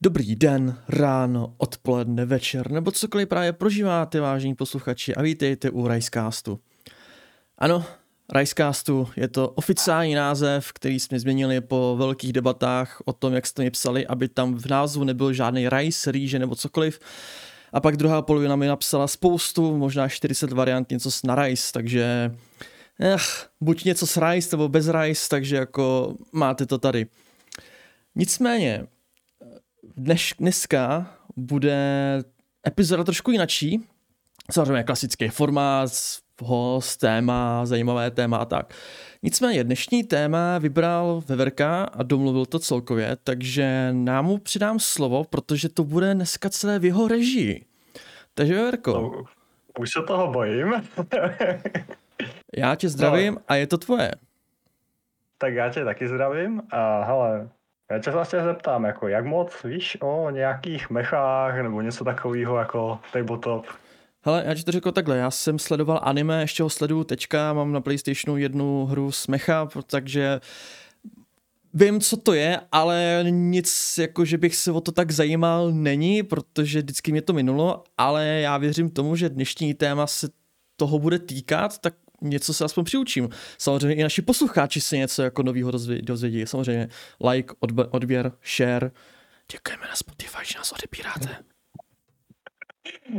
Dobrý den, ráno, odpoledne, večer, nebo cokoliv právě prožíváte, vážení posluchači, a vítejte u Ricecastu. Ano, Ricecastu je to oficiální název, který jsme změnili po velkých debatách o tom, jak jste mi psali, aby tam v názvu nebyl žádný rice, rýže nebo cokoliv. A pak druhá polovina mi napsala spoustu, možná 40 variant něco s na rice, takže ech, buď něco s rice nebo bez rice, takže jako máte to tady. Nicméně, dneš, dneska bude epizoda trošku jinačí. Samozřejmě klasický formát, host, téma, zajímavé téma a tak. Nicméně dnešní téma vybral Veverka a domluvil to celkově, takže nám mu přidám slovo, protože to bude dneska celé v jeho režii. Takže Veverko. No, už se toho bojím. já tě zdravím no. a je to tvoje. Tak já tě taky zdravím a hele, já tě vlastně zeptám, jako jak moc víš o nějakých mechách nebo něco takového jako tabletop? Hele, já ti to řekl takhle, já jsem sledoval anime, ještě ho sleduju teďka, mám na Playstationu jednu hru s mecha, takže vím, co to je, ale nic, jako že bych se o to tak zajímal, není, protože vždycky mě to minulo, ale já věřím tomu, že dnešní téma se toho bude týkat, tak něco se aspoň přiučím. Samozřejmě i naši posluchači se něco jako nového dozvědí. Samozřejmě like, odběr, share. Děkujeme na Spotify, že nás odebíráte.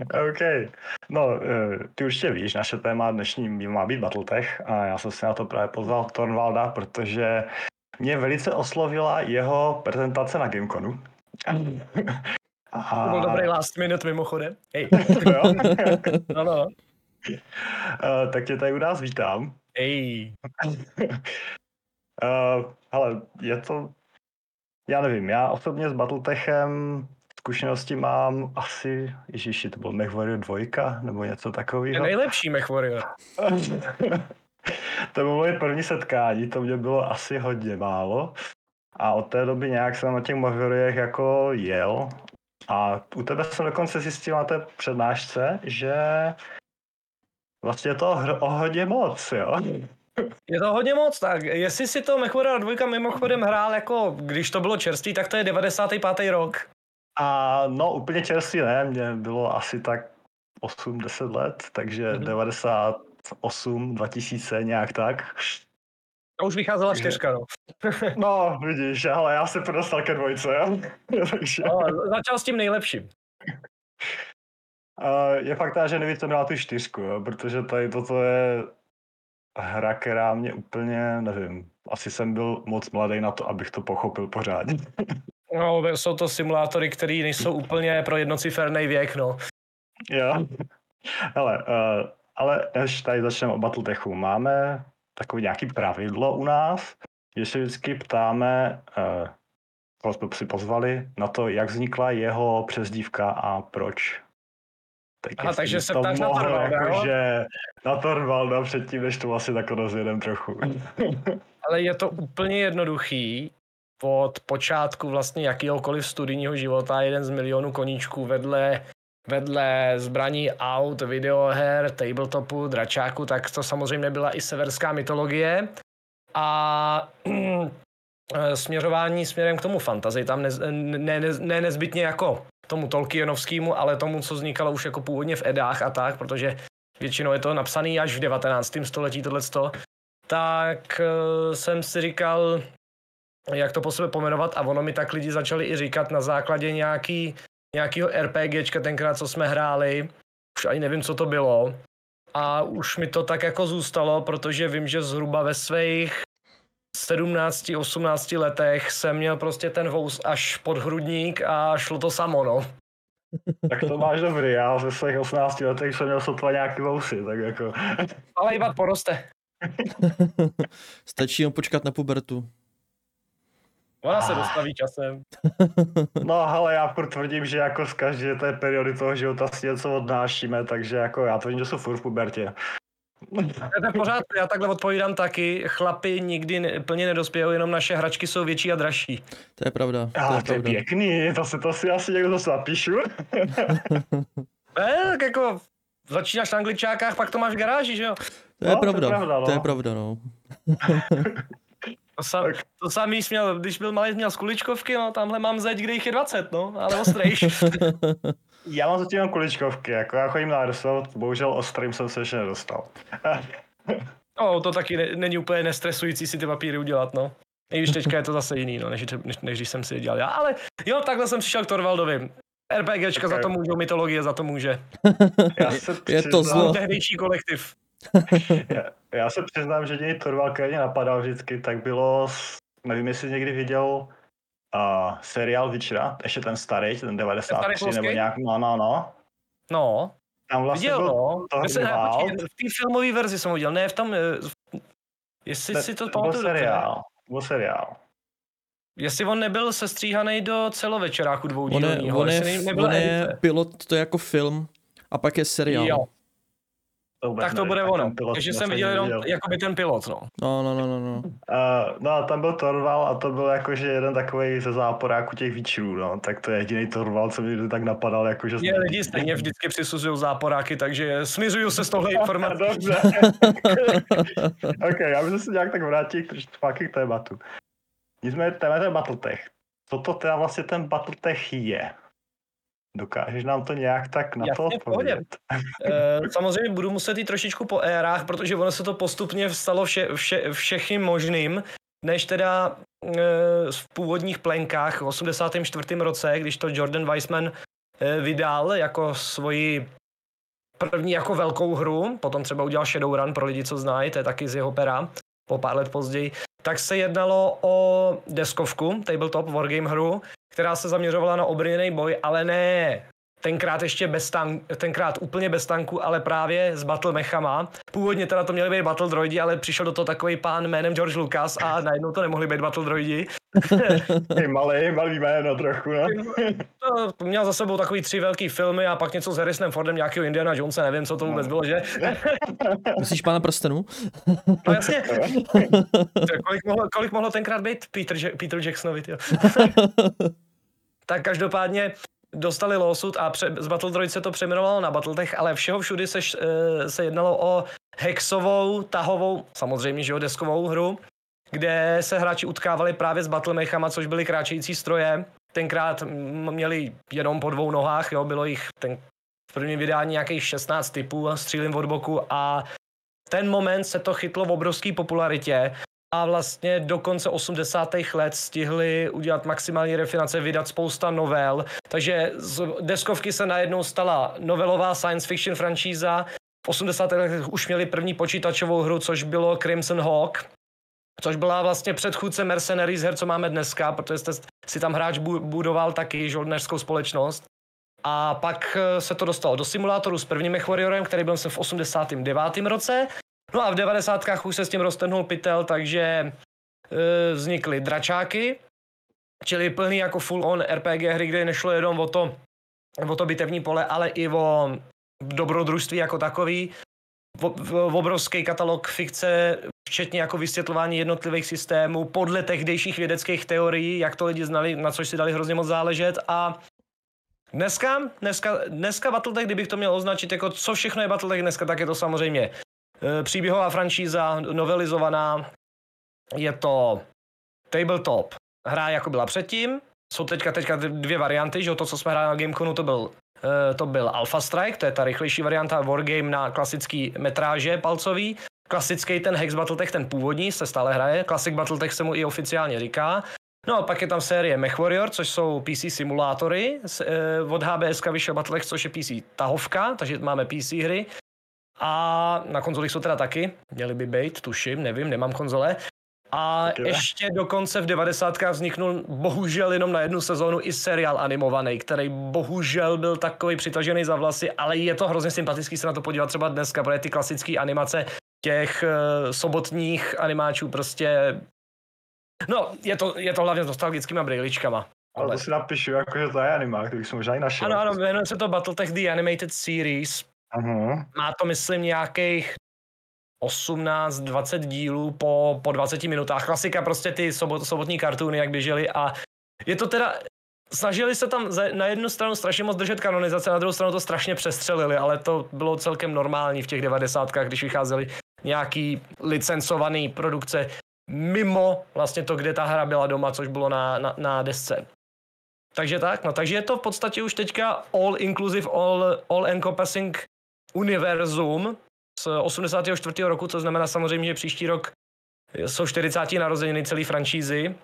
OK. No, eh, ty určitě víš, naše téma dnešní má být Battletech a já jsem si na to právě pozval Tornvalda, protože mě velice oslovila jeho prezentace na Gameconu. A... To byl dobrý last minute mimochodem. Hej. no, no. Uh, tak tě tady u nás vítám. Ej. uh, hele, je to... Já nevím, já osobně s Battletechem zkušenosti mám asi, ježiši, to byl MechWarrior 2 nebo něco takového. Je nejlepší MechWarrior. to bylo moje první setkání, to mě bylo asi hodně málo. A od té doby nějak jsem na těch MechWarriorech jako jel. A u tebe jsem dokonce zjistil na té přednášce, že Vlastně je to o hodně moc, jo. Je to hodně moc, tak jestli si to MechWarrior 2 mimochodem hrál jako, když to bylo čerstvý, tak to je 95. rok. A no úplně čerstvý ne, mě bylo asi tak 8-10 let, takže mm-hmm. 98, 2000 nějak tak. A už vycházela čtyřka, no. no, vidíš, ale já se dostal ke dvojce, jo. takže... no, začal s tím nejlepším. Uh, je fakt, že nevíte na tu čtyřku, jo, protože tady toto je hra, která mě úplně, nevím, asi jsem byl moc mladý na to, abych to pochopil pořádně. No, jsou to simulátory, které nejsou úplně pro jednociferný věk, no. Jo. Hele, uh, ale než tady začneme o Battletechu, máme takový nějaký pravidlo u nás, že se vždycky ptáme, uh, koho jsme si pozvali, na to, jak vznikla jeho přezdívka a proč. Tak Aha, takže se ptáš na Torvalda, jako, že na Torvalda předtím, než to asi tak rozjedem trochu. Ale je to úplně jednoduchý. Od počátku vlastně jakýhokoliv studijního života jeden z milionů koníčků vedle vedle zbraní aut, videoher, tabletopu, dračáku, tak to samozřejmě byla i severská mytologie. A směřování směrem k tomu fantazy tam ne, ne, ne, ne nezbytně jako tomu Tolkienovskému, ale tomu, co vznikalo už jako původně v Edách a tak, protože většinou je to napsaný až v 19. století tohleto, tak uh, jsem si říkal, jak to po sebe pomenovat a ono mi tak lidi začali i říkat na základě nějaký, nějakého RPGčka tenkrát, co jsme hráli, už ani nevím, co to bylo, a už mi to tak jako zůstalo, protože vím, že zhruba ve svých 17, 18 letech jsem měl prostě ten vous až pod hrudník a šlo to samo, no. Tak to máš dobrý, já ze svých 18 letech jsem měl sotva nějaký vousy, tak jako... Ale iba poroste. Stačí jen počkat na pubertu. Ona se dostaví časem. No ale já furt tvrdím, že jako z každé té periody toho života si něco odnášíme, takže jako já tvrdím, že jsou furt v pubertě. To je pořád, já takhle odpovídám taky. Chlapi nikdy ne, plně nedospějou, jenom naše hračky jsou větší a dražší. To je pravda. To, je, to je pěkný, to si to si asi někdo zase napíšu. ne, tak jako začínáš na angličákách, pak to máš v garáži, že jo? To je no, pravda, to je pravda, no. To je pravda, no. To, sam, to samý jsi měl, když byl malý, měl z kuličkovky, no tamhle mám zeď, kde jich je 20, no, ale ostrejš. Já mám zatím jenom kuličkovky, jako já chodím na Airsoft, bohužel ostrým jsem se ještě nedostal. no, to taky ne, není úplně nestresující si ty papíry udělat, no. I když teďka je to zase jiný, no, než, než, než když jsem si je dělal já. Ale jo, takhle jsem přišel k Torvaldovi. RPGčka okay. za to můžou, mytologie za to může. Já se je to zlo. Tehdejší kolektiv. já, já se přiznám, že něj Torval který napadal vždycky, tak bylo, nevím, jestli někdy viděl uh, seriál Vyčera, ještě ten starý, ten 93 ten nebo nějak, no, no, no. No, tam vlastně viděl, no. Torvald. v té filmové verzi jsem ho viděl, ne v tom, eh, jestli ne, si to pamatuju. seriál, byl seriál. Jestli on nebyl sestříhaný do celovečeráku dvoudílního. On je, on je, nebyl on je pilot, to je jako film, a pak je seriál. Jo. To tak to bude ono. Takže jsem viděl jenom jakoby ten pilot, no. No, no, no, no. no. Uh, no a tam byl Torval a to byl jakože jeden takový ze záporáku těch výčrů, no. Tak to je jediný Torval, co mi tak napadal, jakože... Mě lidi stejně vždycky přisuzují záporáky, takže smiřuju se s tohle informací. Dobře. ok, já bych se nějak tak vrátil k k tématu. Nicméně téma je Battletech. Co to teda vlastně ten Battletech je? Dokážeš nám to nějak tak na Jasně, to odpovědět? e, samozřejmě budu muset jít trošičku po érách, protože ono se to postupně stalo vše, vše, všechny možným, než teda e, v původních plenkách v 84. roce, když to Jordan Weissman e, vydal jako svoji první jako velkou hru, potom třeba udělal Shadowrun pro lidi, co znají, to je taky z jeho pera, po pár let později, tak se jednalo o deskovku, tabletop wargame hru, která se zaměřovala na obrněný boj, ale ne tenkrát ještě bez tank, tenkrát úplně bez tanku, ale právě s battle mechama. Původně teda to měly být battle droidi, ale přišel do toho takový pán jménem George Lucas a najednou to nemohli být battle droidi. malý, malý jméno trochu, no. to měl za sebou takový tři velký filmy a pak něco s Harrisonem Fordem, nějakého Indiana Jonesa, nevím, co to vůbec bylo, že? Myslíš pána prstenů? no jasně. kolik, mohlo, kolik mohlo tenkrát být Peter, Peter Jacksonovi, jo? tak každopádně dostali losud a pře- z Battledroid se to přejmenovalo na Battletech, ale všeho všudy se, eh, se jednalo o hexovou, tahovou, samozřejmě, že jo, deskovou hru, kde se hráči utkávali právě s battlemechama, což byly kráčející stroje. Tenkrát měli jenom po dvou nohách, jo, bylo jich ten v prvním vydání nějakých 16 typů, střílím od boku a ten moment se to chytlo v obrovské popularitě a vlastně do konce 80. let stihli udělat maximální refinace, vydat spousta novel, takže z deskovky se najednou stala novelová science fiction franšíza. V 80. letech už měli první počítačovou hru, což bylo Crimson Hawk, což byla vlastně předchůdce Mercenaries her, co máme dneska, protože jste si tam hráč budoval taky žoldneřskou společnost. A pak eh, se to dostalo do simulátoru s prvním Warriorem, který byl jsem v 89. roce No a v 90. už se s tím roztrhnul pytel, takže e, vznikly dračáky, čili plný jako full on RPG hry, kde nešlo jenom o to, o to bitevní pole, ale i o dobrodružství jako takový. V, v, v obrovský katalog fikce, včetně jako vysvětlování jednotlivých systémů podle tehdejších vědeckých teorií, jak to lidi znali, na což si dali hrozně moc záležet a Dneska, dneska, dneska Battletech, kdybych to měl označit jako co všechno je Battletech dneska, tak je to samozřejmě příběhová franšíza, novelizovaná. Je to tabletop. Hra jako byla předtím. Jsou teďka, teďka dvě varianty, že to, co jsme hráli na Gameconu, to byl eh, to byl Alpha Strike, to je ta rychlejší varianta Wargame na klasický metráže palcový. Klasický ten Hex Battletech, ten původní, se stále hraje. Classic Battletech se mu i oficiálně říká. No a pak je tam série MechWarrior, což jsou PC simulátory. Eh, od HBS vyšel Battletech, což je PC tahovka, takže máme PC hry. A na konzolích jsou teda taky, měly by být, tuším, nevím, nemám konzole. A ještě dokonce v 90. vzniknul bohužel jenom na jednu sezónu i seriál animovaný, který bohužel byl takový přitažený za vlasy, ale je to hrozně sympatický se na to podívat třeba dneska, protože ty klasické animace těch uh, sobotních animáčů prostě... No, je to, je to hlavně s nostalgickými brýličkama. Ale to si napíšu, jakože to je animák, který jsem možná i našel. Ano, ano, jmenuje se to Battletech The Animated Series. Uh-huh. Má to, myslím, nějakých 18-20 dílů po, po 20 minutách. Klasika prostě ty sobot, sobotní kartuny, jak běžely a je to teda, snažili se tam na jednu stranu strašně moc držet kanonizace, na druhou stranu to strašně přestřelili, ale to bylo celkem normální v těch 90. když vycházely nějaký licencovaný produkce. mimo vlastně to, kde ta hra byla doma, což bylo na, na, na desce. Takže tak, no, takže je to v podstatě už teďka all inclusive, all, all encompassing univerzum z 84. roku, co znamená samozřejmě, že příští rok jsou 40. narozeniny celé franšízy,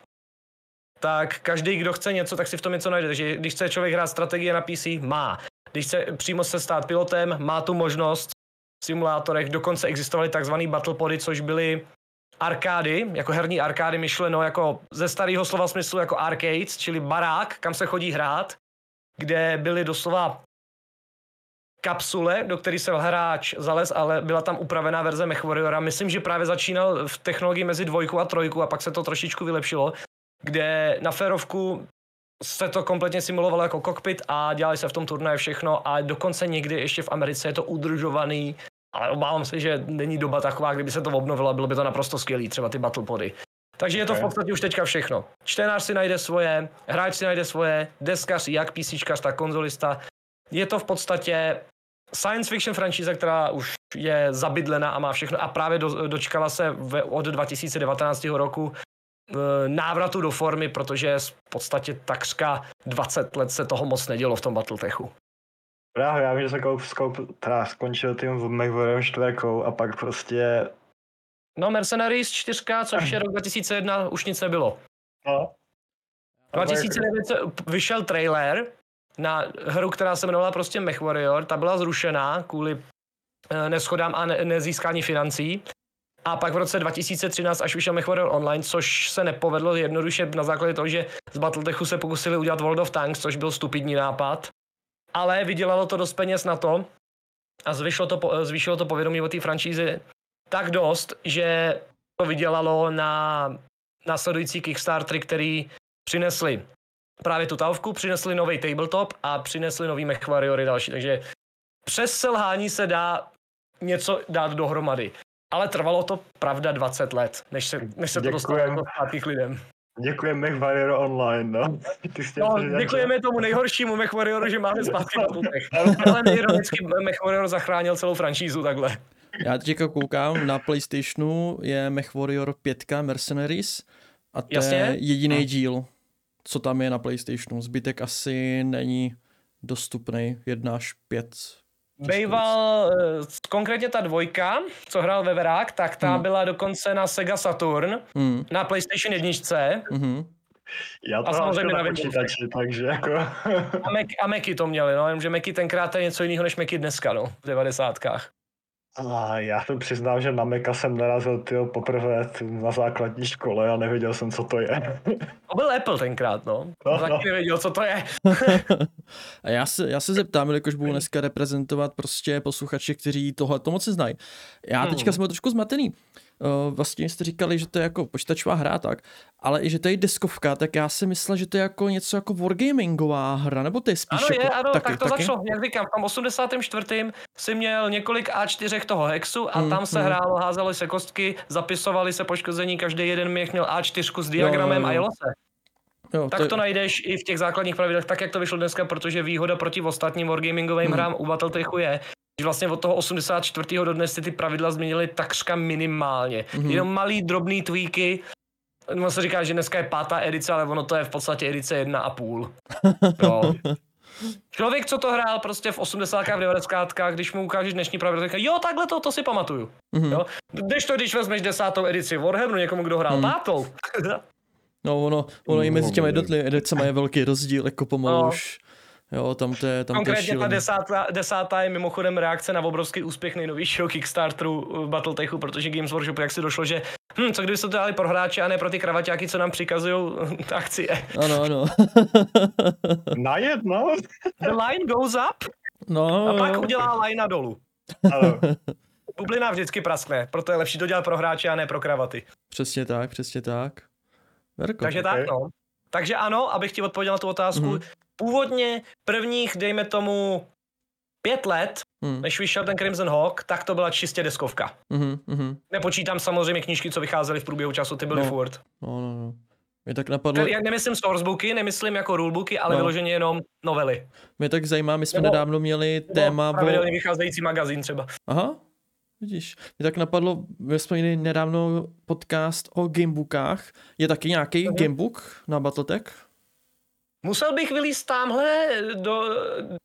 tak každý, kdo chce něco, tak si v tom něco najde. Takže když chce člověk hrát strategie na PC, má. Když chce přímo se stát pilotem, má tu možnost v simulátorech. Dokonce existovaly takzvané battlepody, což byly arkády, jako herní arkády myšleno jako ze starého slova smyslu jako arcades, čili barák, kam se chodí hrát, kde byly doslova kapsule, do které se hráč zalez, ale byla tam upravená verze MechWarriora. Myslím, že právě začínal v technologii mezi dvojkou a trojkou a pak se to trošičku vylepšilo, kde na férovku se to kompletně simulovalo jako kokpit a dělali se v tom turnaje všechno a dokonce někdy ještě v Americe je to udržovaný, ale obávám se, že není doba taková, kdyby se to obnovilo, bylo by to naprosto skvělý, třeba ty battlepody. Takže je to v podstatě už teďka všechno. Čtenář si najde svoje, hráč si najde svoje, deskař, jak PC, tak konzolista. Je to v podstatě science fiction franšíza, která už je zabydlena a má všechno a právě do, dočkala se v, od 2019 roku e, návratu do formy, protože v podstatě takřka 20 let se toho moc nedělo v tom Battletechu. Právě, já vím, že se koup, koup, teda skončil tím v McVarem čtvrkou a pak prostě... No Mercenaries 4, což je rok 2001, už nic nebylo. No. 2009 vyšel trailer, na hru, která se jmenovala prostě MechWarrior, ta byla zrušená kvůli eh, neschodám a ne- nezískání financí. A pak v roce 2013 až vyšel MechWarrior Online, což se nepovedlo jednoduše na základě toho, že z Battletechu se pokusili udělat World of Tanks, což byl stupidní nápad. Ale vydělalo to dost peněz na to a zvýšilo to, zvýšilo to povědomí o té franšízi tak dost, že to vydělalo na následující Kickstartery, který přinesli právě tu tavku, přinesli nový tabletop a přinesli nový MechWarriory další, takže přes selhání se dá něco dát dohromady. Ale trvalo to, pravda, 20 let, než se, než se to dostalo jako zpátky k lidem. Děkujeme MechWarrior Online, no. Ty no děkujeme tomu nejhoršímu MechWarrioru, že máme zpátky na tutech. Ale nejironicky MechWarrior zachránil celou franšízu takhle. Já teďka koukám, na Playstationu je MechWarrior 5 Mercenaries a to Jasně? je jediný hm. díl co tam je na PlayStationu. Zbytek asi není dostupný 1 až 5. Bejval, eh, konkrétně ta dvojka, co hrál Veverák, tak ta hmm. byla dokonce na Sega Saturn, hmm. na PlayStation 1. Hmm. Já to a samozřejmě na počítači, takže jako... a, Mac, a Macy to měli, no, jenomže Macy tenkrát je něco jiného než Macy dneska, no, v devadesátkách. A já to přiznám, že na Meka jsem narazil tyjo, poprvé na základní škole a nevěděl jsem, co to je. To byl Apple tenkrát, no. no Taky no. nevěděl, co to je. a já se, já se zeptám, jelikož budu dneska reprezentovat prostě posluchači, kteří tohle to moc znají. Já hmm. teďka jsem trošku zmatený. Uh, vlastně jste říkali, že to je jako počítačová hra, tak, ale i že to je deskovka, tak já si myslel, že to je jako něco jako wargamingová hra, nebo to je spíš ano, jako, je, ano, taky, tak to taky? začalo, jak říkám, v tom 84. si měl několik A4 toho hexu a hmm, tam se hmm. hrálo, házely se kostky, zapisovali se poškození, každý jeden měch měl A4 s diagramem jo, jo. a jelo se. Jo, tak to, to najdeš i v těch základních pravidlech, tak jak to vyšlo dneska, protože výhoda proti ostatním wargamingovým hmm. hrám u Battletechu je, vlastně od toho 84. do dnes ty pravidla změnily takřka minimálně. Mm-hmm. Jenom malý drobný tweaky, No se říká, že dneska je pátá edice, ale ono to je v podstatě edice jedna a půl. Člověk, co to hrál prostě v 80. a 90. když mu ukážeš dnešní pravidla, říká, jo, takhle to, to si pamatuju. Mm-hmm. Jo? Když to, když vezmeš desátou edici Warhammeru někomu, kdo hrál mm. pátou. no, ono, ono i mezi těmi jednotlivými edicemi je velký rozdíl, jako pomalu no. už Jo, tam to je, tam Konkrétně to je ta desátá, desátá je mimochodem reakce na obrovský úspěch nejnovějšího Kickstarteru Battletechu, protože Games Workshop jak si došlo, že hm, co kdyby se to dali pro hráče a ne pro ty kravaťáky, co nám přikazují akcie. Ano, ano. jedno. The line goes up no, a pak udělá line dolů. Ano. Bublina vždycky praskne, proto je lepší to dělat pro hráče a ne pro kravaty. Přesně tak, přesně tak. Verko. Takže okay. tak, no. Takže ano, abych ti odpověděl na tu otázku, mm-hmm. Původně prvních, dejme tomu, pět let, mm. než vyšel ten Crimson Hawk, tak to byla čistě deskovka. Mm-hmm. Nepočítám samozřejmě knížky, co vycházely v průběhu času, ty byly no. furt. No, no, no. Mě tak napadlo... Já nemyslím sourcebooky, nemyslím jako rulebooky, ale no. vyloženě jenom novely. Mě tak zajímá, my jsme nebo, nedávno měli téma... Pravidelně o... vycházející magazín třeba. Aha, Vidíš, mě tak napadlo, my jsme měli nedávno podcast o gamebookách. Je taky nějaký Mhm. gamebook na Battletech? Musel bych vylíst tamhle do,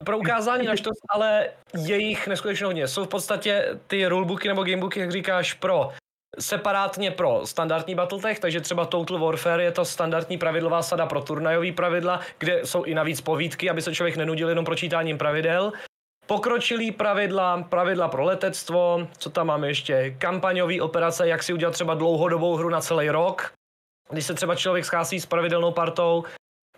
pro ukázání na ale je jich neskutečně hodně. Jsou v podstatě ty rulebooky nebo gamebooky, jak říkáš, pro separátně pro standardní Battletech, takže třeba Total Warfare je to standardní pravidlová sada pro turnajový pravidla, kde jsou i navíc povídky, aby se člověk nenudil jenom pročítáním pravidel. Pokročilý pravidla, pravidla pro letectvo, co tam máme ještě, kampaňové operace, jak si udělat třeba dlouhodobou hru na celý rok, když se třeba člověk schází s pravidelnou partou,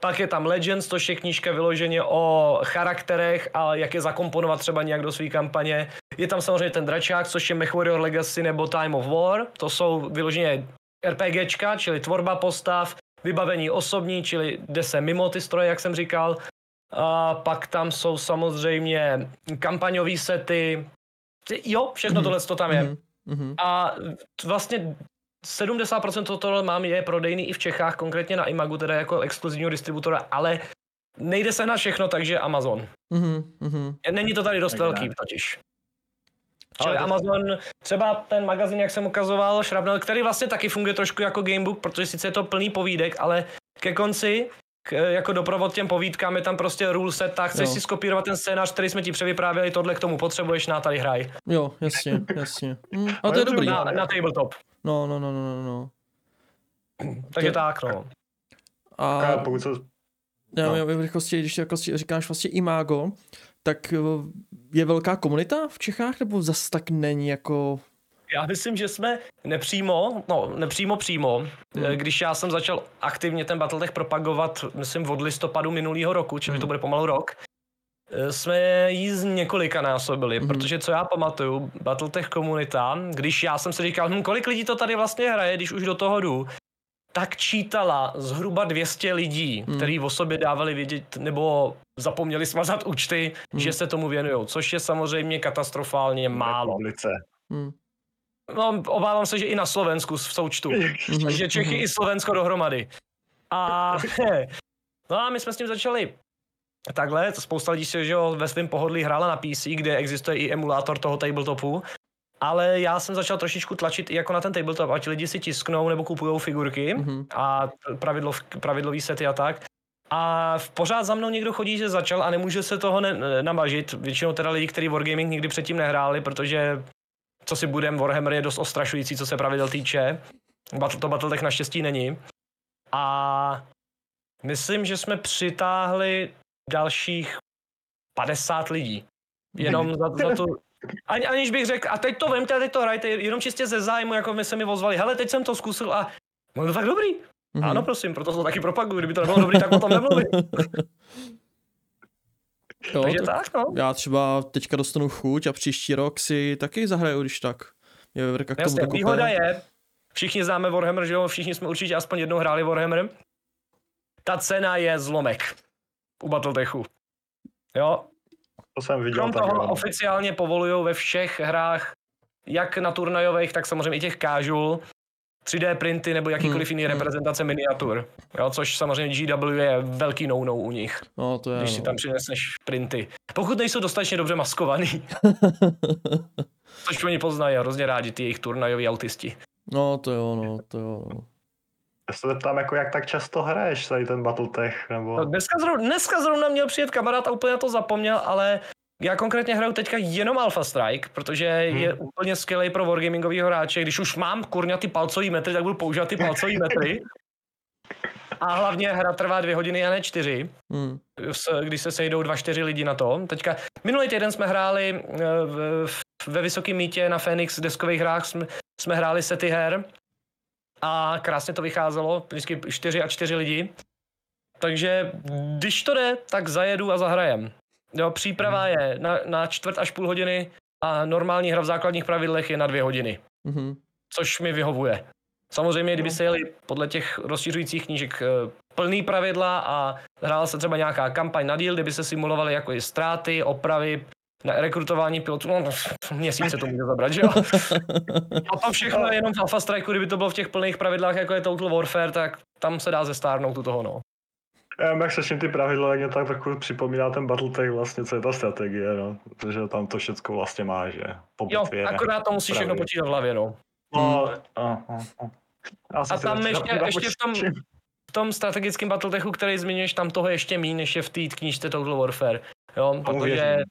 pak je tam Legends, to je knížka vyloženě o charakterech a jak je zakomponovat třeba nějak do své kampaně. Je tam samozřejmě ten dračák, což je MechWarrior Legacy nebo Time of War. To jsou vyloženě RPGčka, čili tvorba postav, vybavení osobní, čili jde se mimo ty stroje, jak jsem říkal. A pak tam jsou samozřejmě kampaňové sety. Jo, všechno Mhm. tohle to tam je. Mhm, mhm. A vlastně 70% toho tohle mám je prodejný i v Čechách, konkrétně na Imagu, teda jako exkluzivního distributora, ale nejde se na všechno, takže Amazon. Mhm, mhm. Není to tady dost Tak velký totiž. Ale Amazon, třeba ten magazín, jak jsem ukazoval, Šrabnel, který vlastně taky funguje trošku jako gamebook, protože sice je to plný povídek, ale ke konci, k, jako doprovod těm povídkám je tam prostě rule set, tak chceš Jo. si skopírovat ten scénář, který jsme ti převyprávěli, tohle k tomu potřebuješ, na tady hraj. Jo, jasně, jasně. Hm, a to je dobrý. Na, na tabletop. No, no, no, no, no, no. Takže To- tak, no. A A pokud se já, no. já, v rychlosti, když jako říkáš vlastně Imago, tak eh, je velká komunita v Čechách, nebo zas tak není jako... Já myslím, že jsme nepřímo, no nepřímo přímo, Hmm. hmm. když já jsem začal aktivně ten Battletech propagovat, myslím od listopadu minulého roku, čili Hmm. to bude pomalu rok, eh, jsme jí z několika násobili, Mhm. hmm. protože co já pamatuju, Battletech komunita, když já jsem si říkal, hm, kolik lidí to tady vlastně hraje, když už do toho jdu, tak čítala zhruba 200 lidí, hmm. který o sobě dávali vědět, nebo zapomněli smazat účty, hmm. že se tomu věnují, což je samozřejmě katastrofálně málo. Hm, No, obávám se, že i na Slovensku v součtu. mhm, Takže Čechy i Slovensko dohromady. A no a my jsme s tím začali takhle, to spousta lidí si že jo, ve svém pohodlí hrála na PC, kde existuje i emulátor toho tabletopu, ale já jsem začal trošičku tlačit i jako na ten tabletop, ať lidi si tisknou nebo kupují figurky Mhm. a pravidlo, pravidlový sety a tak. A v- pořád za mnou někdo chodí, že začal a nemůže se toho ne- namažit. Většinou teda lidi, kteří Wargaming nikdy předtím nehráli, protože co si budem, Warhammer je dost ostrašující, co se pravidel týče. Battle, to Battletech naštěstí není. A myslím, že jsme přitáhli dalších 50 lidí. Jenom za, za to, ani, aniž bych řekl, a teď to vemte, a teď to hrajte, jenom čistě ze zájmu, jako my se mi ozvali, hele, teď jsem to zkusil a no to tak dobrý. Mhm. Ano, prosím, proto to taky propaguju, kdyby to nebylo dobrý, tak o tom nemluvím. Jo, Takže tak tak, no. já třeba teďka dostanu chuť a příští rok si taky zahraju, když tak. Je Veverka k tomu Jasně, výhoda je, všichni známe Warhammer, že jo, všichni jsme určitě aspoň jednou hráli Warhammer. Ta cena je zlomek u Battletechu. Jo, To jsem viděl krom tak. toho jo. oficiálně povolují ve všech hrách, jak na turnajových, tak samozřejmě i těch casual, 3D printy nebo jakýkoliv Hmm, jiný hmm. reprezentace miniatur. Jo, což samozřejmě GW je velký no-no u nich, No, to je když si no. tam přinesneš printy. Pokud nejsou dostatečně dobře maskovaný, což oni poznají a hrozně rádi ty jejich turnajoví autisti. no, to jo, no, to jo. No. Já se zeptám, jako jak tak často hraješ tady ten Battletech, nebo... No, dneska, zrovna, dneska zrovna měl přijet kamarád a úplně na to zapomněl, ale já konkrétně hraju teďka jenom Alpha Strike, protože Hmm. je úplně skvělý pro wargamingového hráče. Když už mám kurňa ty palcový metry, tak budu používat ty palcový metry. A hlavně hra trvá dvě hodiny a ne čtyři, Hm. s- když se sejdou dva, čtyři lidi na to. Teďka, minulý týden jsme hráli eh, v, v, ve Vysokém mítě na Phoenix deskových hrách, jsme, jsme hráli sety her a krásně to vycházelo, vždycky čtyři a čtyři lidi. Takže když to jde, tak zajedu a zahrajem. Jo, příprava je na, na čtvrt až půl hodiny a normální hra v základních pravidlech je na dvě hodiny, Mhm. což mi vyhovuje. Samozřejmě, kdyby se jeli podle těch rozšiřujících knížek eh, plný pravidla a hrála se třeba nějaká kampaň na díl, kdyby se simulovaly jako i ztráty, opravy, na rekrutování pilotů, no, měsíce to může zabrat, že jo? A to všechno je jenom v Alpha Strike, kdyby to bylo v těch plných pravidlách, jako je Total Warfare, tak tam se dá zestárnout u toho, no. Já jak slyším ty pravidla, tak mě tak trochu připomíná ten Battletech vlastně, co je ta strategie, no. Protože tam to všechno vlastně má, že po Jo, bitvě, akorát to musíš všechno počítat v hlavě, no. No, a, a, a. A si tam ještě, ještě v tom, v tom strategickém Battletechu, který zmiňuješ, tam toho ještě méně, než je v té knížce Total Warfare. Jo, Tomu protože věřím.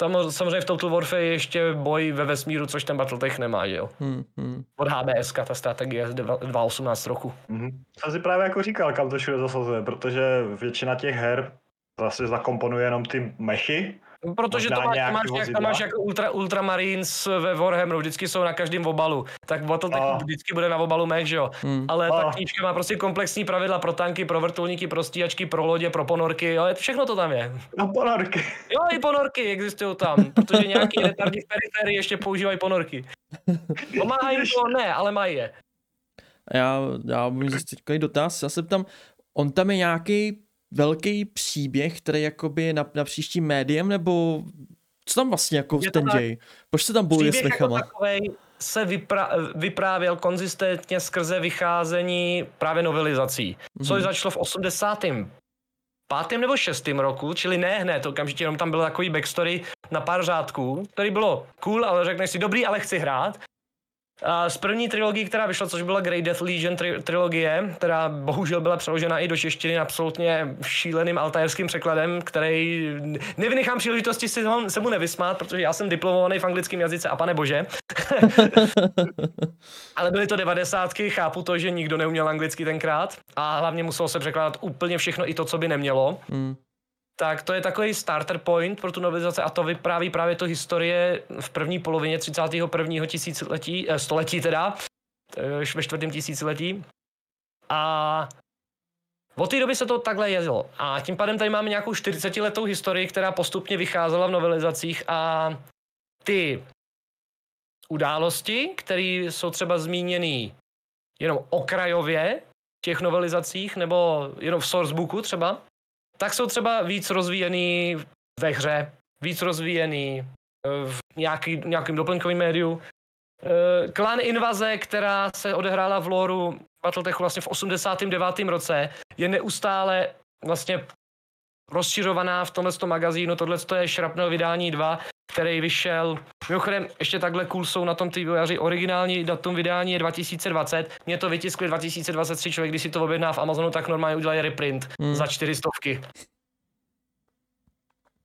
Tam samozřejmě v Total Warfare je ještě boj ve vesmíru, což ten Battletech nemá, jo. Hmm, hmm. Od HBS, ta strategie z 2018 roku. Mhm. Jsem si právě jako říkal, kam to všude zasazuje, protože většina těch her zase zakomponuje jenom ty mechy. Protože to máš, máš, jak, to máš jako ultra, Ultramarines ve Warhammeru, vždycky jsou na každém obalu. Tak Battletech A. vždycky bude na obalu mech, že jo. Hmm. Ale ta A. knížka má prostě komplexní pravidla pro tanky, pro vrtulníky, pro stíhačky, pro lodě, pro ponorky, jo, všechno to tam je. No ponorky. Jo, i ponorky existují tam, protože nějaký retardi v periferii ještě používají ponorky. Pomáhají to? Ne, ale mají je. Já, já budu zase takový dotaz, já se ptám, on tam je nějaký velký příběh, který jakoby je na, na příštím médiem, nebo co tam vlastně jako Je ten tak. děj? Proč se tam bojuje s Příběh jako mechama? takovej se vypra- vyprávěl konzistentně skrze vycházení právě novelizací, což Mhm. začalo v 80. pátém nebo šestém roku, čili ne hned, okamžitě jenom tam byl takový backstory na pár řádků, který bylo cool, ale řekneš si dobrý, ale chci hrát. A z první trilogie, která vyšla, což byla Great Death Legion tri- trilogie, která bohužel byla přeložena i do češtiny absolutně šíleným altajerským překladem, který nevynechám příležitosti si ho- se mu nevysmát, protože já jsem diplomovaný v anglickém jazyce a pane bože. Ale byly to devadesátky, chápu to, že nikdo neuměl anglicky tenkrát a hlavně muselo se překládat úplně všechno i to, co by nemělo. Hmm. Tak to je takový starter point pro tu novelizaci a to vypráví právě to historie v první polovině 31. tisíciletí, eh, století teda, eh, ve čtvrtém tisíciletí. A od té doby se to takhle jezdilo. A tím pádem tady máme nějakou 40 letou historii, která postupně vycházela v novelizacích a ty události, které jsou třeba zmíněny jenom okrajově v těch novelizacích nebo jenom v sourcebooku třeba, tak jsou třeba víc rozvíjený ve hře, víc rozvíjený eh, v nějaký, nějakým doplňkovým médiu. Eh, Klan Invaze, která se odehrála v loru Battletechu vlastně v 89. roce, je neustále vlastně rozšiřovaná v tomhle magazínu. Tohle je Shrapnel vydání 2, který vyšel. Mimochodem, ještě takhle cool jsou na tom ty vývojáři. Originální datum vydání je 2020. Mě to vytiskli 2023. Člověk, když si to objedná v Amazonu, tak normálně udělají reprint Hmm. za čtyři stovky.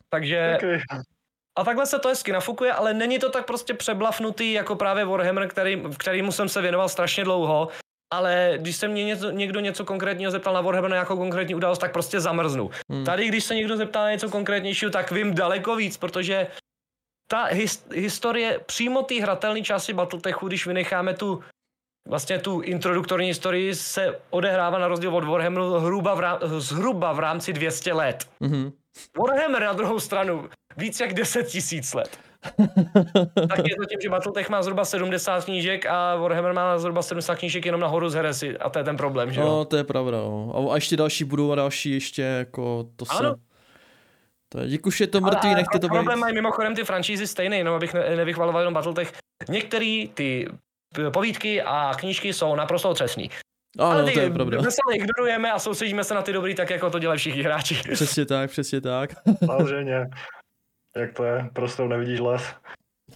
Takže Okay. a takhle se to hezky nafukuje, ale není to tak prostě přeblafnutý jako právě Warhammer, který, kterýmu jsem se věnoval strašně dlouho. Ale když se mě něco, někdo něco konkrétního zeptal na Warhammer na nějakou konkrétní událost, tak prostě zamrznu. Hmm. Tady, když se někdo zeptá na něco konkrétnějšího, tak vím daleko víc, protože ta his, historie přímo té hratelné části Battletechu, když vynecháme tu vlastně tu introduktorní historii, se odehrává na rozdíl od Warhammeru hruba v rám, zhruba v rámci 200 let. Mhm. Warhammer na druhou stranu víc jak 10 tisíc let. tak je to tím, že Battletech má zhruba 70 knížek a Warhammer má zhruba 70 knížek jenom nahoru z heresy a to je ten problém, že jo? No, to je pravda, no. A ještě další budou a další ještě, jako, to se... Ano. To je, dík už je to mrtvý, Ale nechte to být. Problém mají mimochodem ty franšízy stejný, no abych ne, nevychvaloval jenom Battletech. Některé ty povídky a knížky jsou naprosto otřesný. Ano, Ale ty to je pravda. veselé ignorujeme a soustředíme se na ty dobrý, tak jako to dělají všichni hráči. Přesně tak, přesně tak. Samozřejmě. Jak to je? Prostě nevidíš les.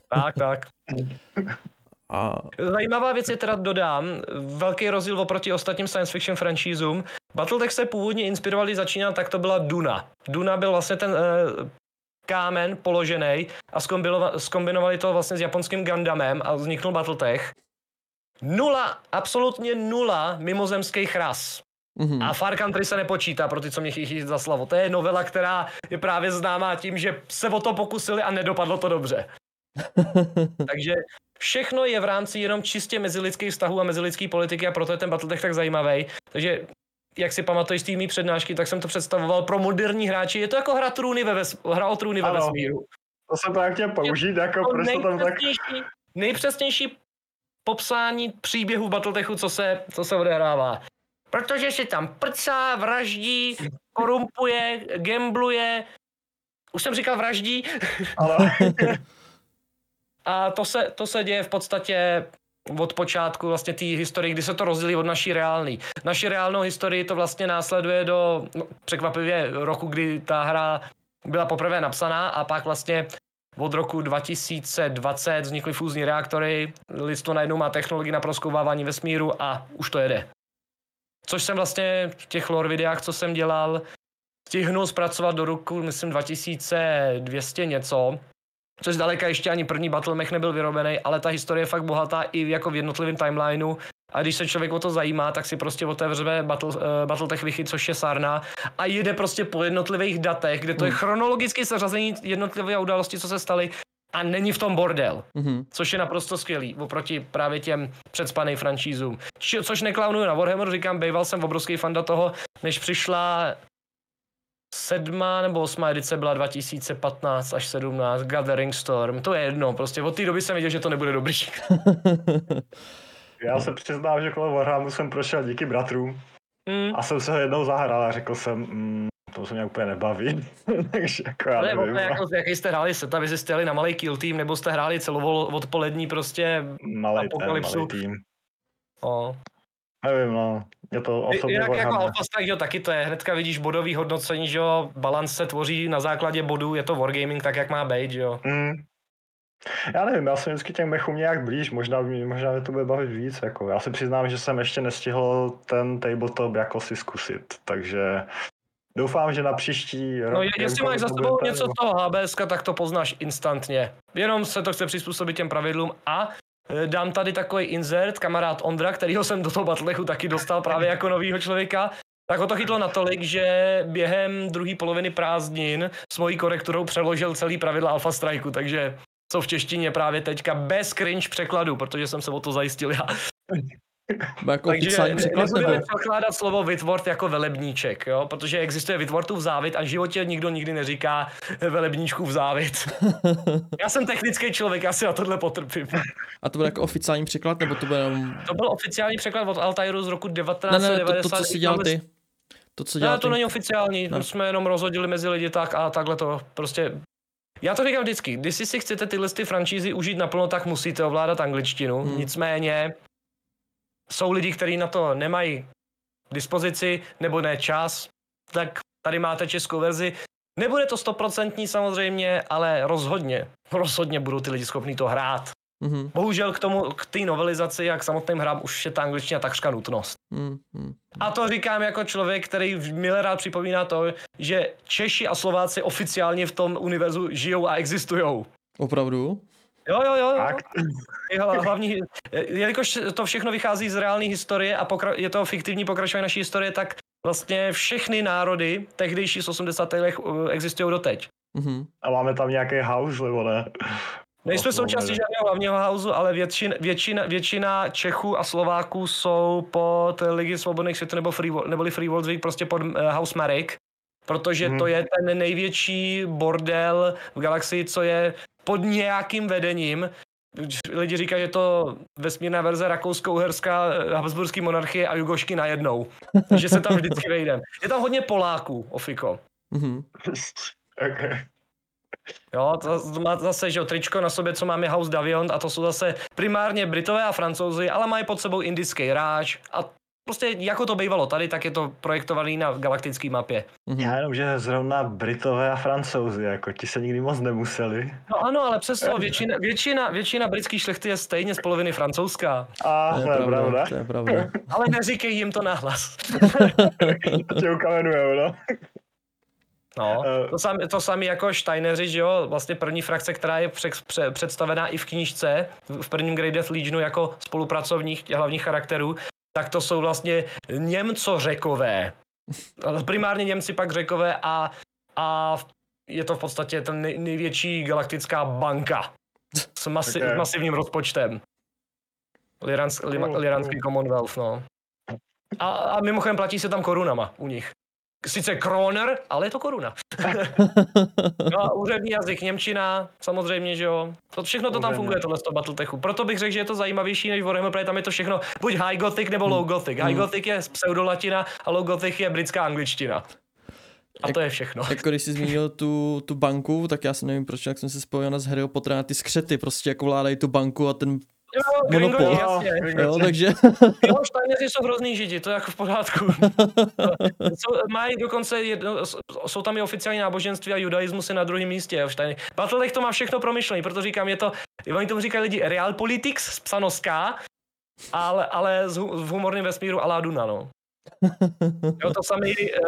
tak, tak. A Zajímavá věc je teda dodám, velký rozdíl oproti ostatním science fiction franšízům. Battletech se původně inspirovali začínat, tak to byla Duna. Duna byl vlastně ten eh, kámen položený a zkombinovali to vlastně s japonským Gundamem a vzniknul Battletech. Nula, absolutně nula mimozemských ras. mhm. A Far Country se nepočítá pro ty, co mě chytí za slavu. To je novela, která je právě známá tím, že se o to pokusili a nedopadlo to dobře. Takže všechno je v rámci jenom čistě mezilidských vztahů a mezilidské politiky a proto je ten Battletech tak zajímavý. Takže jak si pamatuješ z té mý přednášky, tak jsem to představoval pro moderní hráči. Je to jako hra, trůny ve ves- hra o trůny ve Ano. vesmíru. To jsem právě chtěl použít, jako To prostě tam tak... nejpřesnější, nejpřesnější popsání příběhu Battletechu, co se, co se odehrává. Protože si tam prcá, vraždí, korumpuje, gambluje, už jsem říkal vraždí, Ale a to se, to se děje v podstatě od počátku vlastně té historie, kdy se to rozdělí od naší reálný. Naši reálnou historii to vlastně následuje do no, překvapivě roku, kdy ta hra byla poprvé napsaná a pak vlastně od roku 2020 vznikly fúzní reaktory, lidstvo najednou má technologii na proskoumávání vesmíru a už to jede. Což jsem vlastně v těch lore videách, co jsem dělal, stihnul zpracovat do roku, myslím, 2200 něco, což zdaleka ještě ani první Battlemech nebyl vyrobený, ale ta historie je fakt bohatá i jako v jednotlivém timelineu. A když se člověk o to zajímá, tak si prostě otevře Battle, uh, Battletech Wiki, což je Sarna, a jede prostě po jednotlivých datech, kde to je hmm. chronologicky seřazení jednotlivé události, co se staly, a není v tom bordel, mm-hmm. což je naprosto skvělý oproti právě těm předspaným franšízům. Či, což neklaunuju na Warhammer, říkám, býval jsem obrovský fan do toho, než přišla sedmá nebo osmá edice byla 2015 až 17, Gathering Storm, to je jedno, prostě od té doby jsem věděl, že to nebude dobrý. Já se přiznám, že kolem Warhammeru jsem prošel díky bratrům mm. a jsem se ho jednou zahrál a řekl jsem, mm, to se mě úplně nebaví. Takže jako já nevím. Ale jako, jaký jste hráli seta, vy jste jeli na malý kill tým, nebo jste hráli celovou odpolední prostě malý, apokalypsu? Malý tým. O. Nevím, no. Je to osobně Jinak jako Alpha Strike, jo, taky to je. Hnedka vidíš bodový hodnocení, že jo, balans se tvoří na základě bodů, je to wargaming tak, jak má být, že jo. Mm. Já nevím, já jsem vždycky těm mechům nějak blíž, možná, možná mě to bude bavit víc. Jako. Já si přiznám, že jsem ještě nestihl ten tabletop jako si zkusit, takže doufám, že na příští rok... No jestli máš za sebou něco z toho HBS, tak to poznáš instantně. Jenom se to chce přizpůsobit těm pravidlům a dám tady takový insert, kamarád Ondra, kterýho jsem do toho Batlechu taky dostal právě jako novýho člověka, tak ho to chytlo natolik, že během druhé poloviny prázdnin s mojí korekturou přeložil celý pravidla Alpha Strikeu, takže co v češtině právě teďka bez cringe překladu, protože jsem se o to zajistil já. Jako Takže nebudeme překládat slovo Whitworth jako velebníček, jo? protože existuje Whitworthův závit a v životě nikdo nikdy neříká velebníčkův závit. já jsem technický člověk, já si na tohle potrpím. A to byl jako oficiální překlad, nebo to byl jenom... To byl oficiální překlad od Altairu z roku 1990. Ne, ne, to, to co jsi dělal ty. To, co dělal ne, to není oficiální, ne. jsme jenom rozhodili mezi lidi tak a takhle to prostě já to říkám vždycky, když si chcete tyhle ty franšízy užít naplno, tak musíte ovládat angličtinu. Hmm. Nicméně jsou lidi, kteří na to nemají dispozici nebo ne čas, tak tady máte českou verzi. Nebude to stoprocentní samozřejmě, ale rozhodně, rozhodně budou ty lidi schopni to hrát. Mm-hmm. Bohužel k tomu, k té novelizaci a k samotným hrám už je ta angličtina takřka nutnost. Mm-hmm. A to říkám jako člověk, který milé rád připomíná to, že Češi a Slováci oficiálně v tom univerzu žijou a existují. Opravdu? Jo, jo, jo. jo. Hlavní, jelikož to všechno vychází z reálné historie a pokra- je to fiktivní pokračování naší historie, tak vlastně všechny národy tehdejší z 80. let uh, existují doteď. Mm-hmm. A máme tam nějaký house, nebo ne? Nejsme součástí žádného hlavního hausu, ale většina, většina, většina Čechů a Slováků jsou pod Ligy svobodných světů nebo Free, neboli Free World League, prostě pod uh, House Marek, protože hmm. to je ten největší bordel v galaxii, co je pod nějakým vedením. Lidi říkají, že to vesmírná verze rakousko-uherská, habsburský monarchie a jugošky najednou. Takže se tam vždycky vejdem. Je tam hodně Poláků, Ofiko. Mm-hmm. Okay. Jo, to má zase, že tričko na sobě, co máme House Davion a to jsou zase primárně Britové a Francouzi, ale mají pod sebou indický ráž a prostě jako to bývalo tady, tak je to projektovaný na galaktické mapě. Mhm. Já jenom, že zrovna Britové a Francouzi, jako ti se nikdy moc nemuseli. No ano, ale přesto většina, většina, většina britských šlechty je stejně z poloviny francouzská. A to je, pravda, pravda. To je pravda. ale neříkej jim to nahlas. to tě ukamenujou, no. No, eh. to samé to samý jako Steineři, že jo, vlastně první frakce, která je pře, pře, představená i v knížce, v prvním Great Death Legionu jako spolupracovních hlavních charakterů, tak to jsou vlastně Němco řekové. Primárně Němci pak řekové a, a je to v podstatě ten nej, největší galaktická banka s masi, okay. masivním rozpočtem. Liransk, li, Liranský Commonwealth, no. A, a mimochodem platí se tam korunama u nich sice kroner, ale je to koruna. no a úřední jazyk Němčina, samozřejmě, že jo. To všechno to tam funguje, tohle z toho Battletechu. Proto bych řekl, že je to zajímavější než Warhammer, protože tam je to všechno buď High Gothic nebo Low Gothic. High hmm. Gothic je pseudolatina a Low Gothic je britská angličtina. A to je všechno. Jako když jsi zmínil tu, tu banku, tak já si nevím proč, jak jsem se spojil na z Harryho Pottera na ty skřety, prostě jako vládají tu banku a ten Jo, Monopol. Gringoti, jasně. Jo, takže Jo, Steineři jsou hrozný židi, to je jako v pořádku. jsou, mají dokonce, jedno, jsou tam i oficiální náboženství a judaismus je na druhém místě. Jo, Stein. Battletech to má všechno promyšlené, proto říkám, je to, oni tomu říkají lidi realpolitics, psano s K, ale, ale hu- v humorném vesmíru Alá Duna, no. Jo, to samý uh,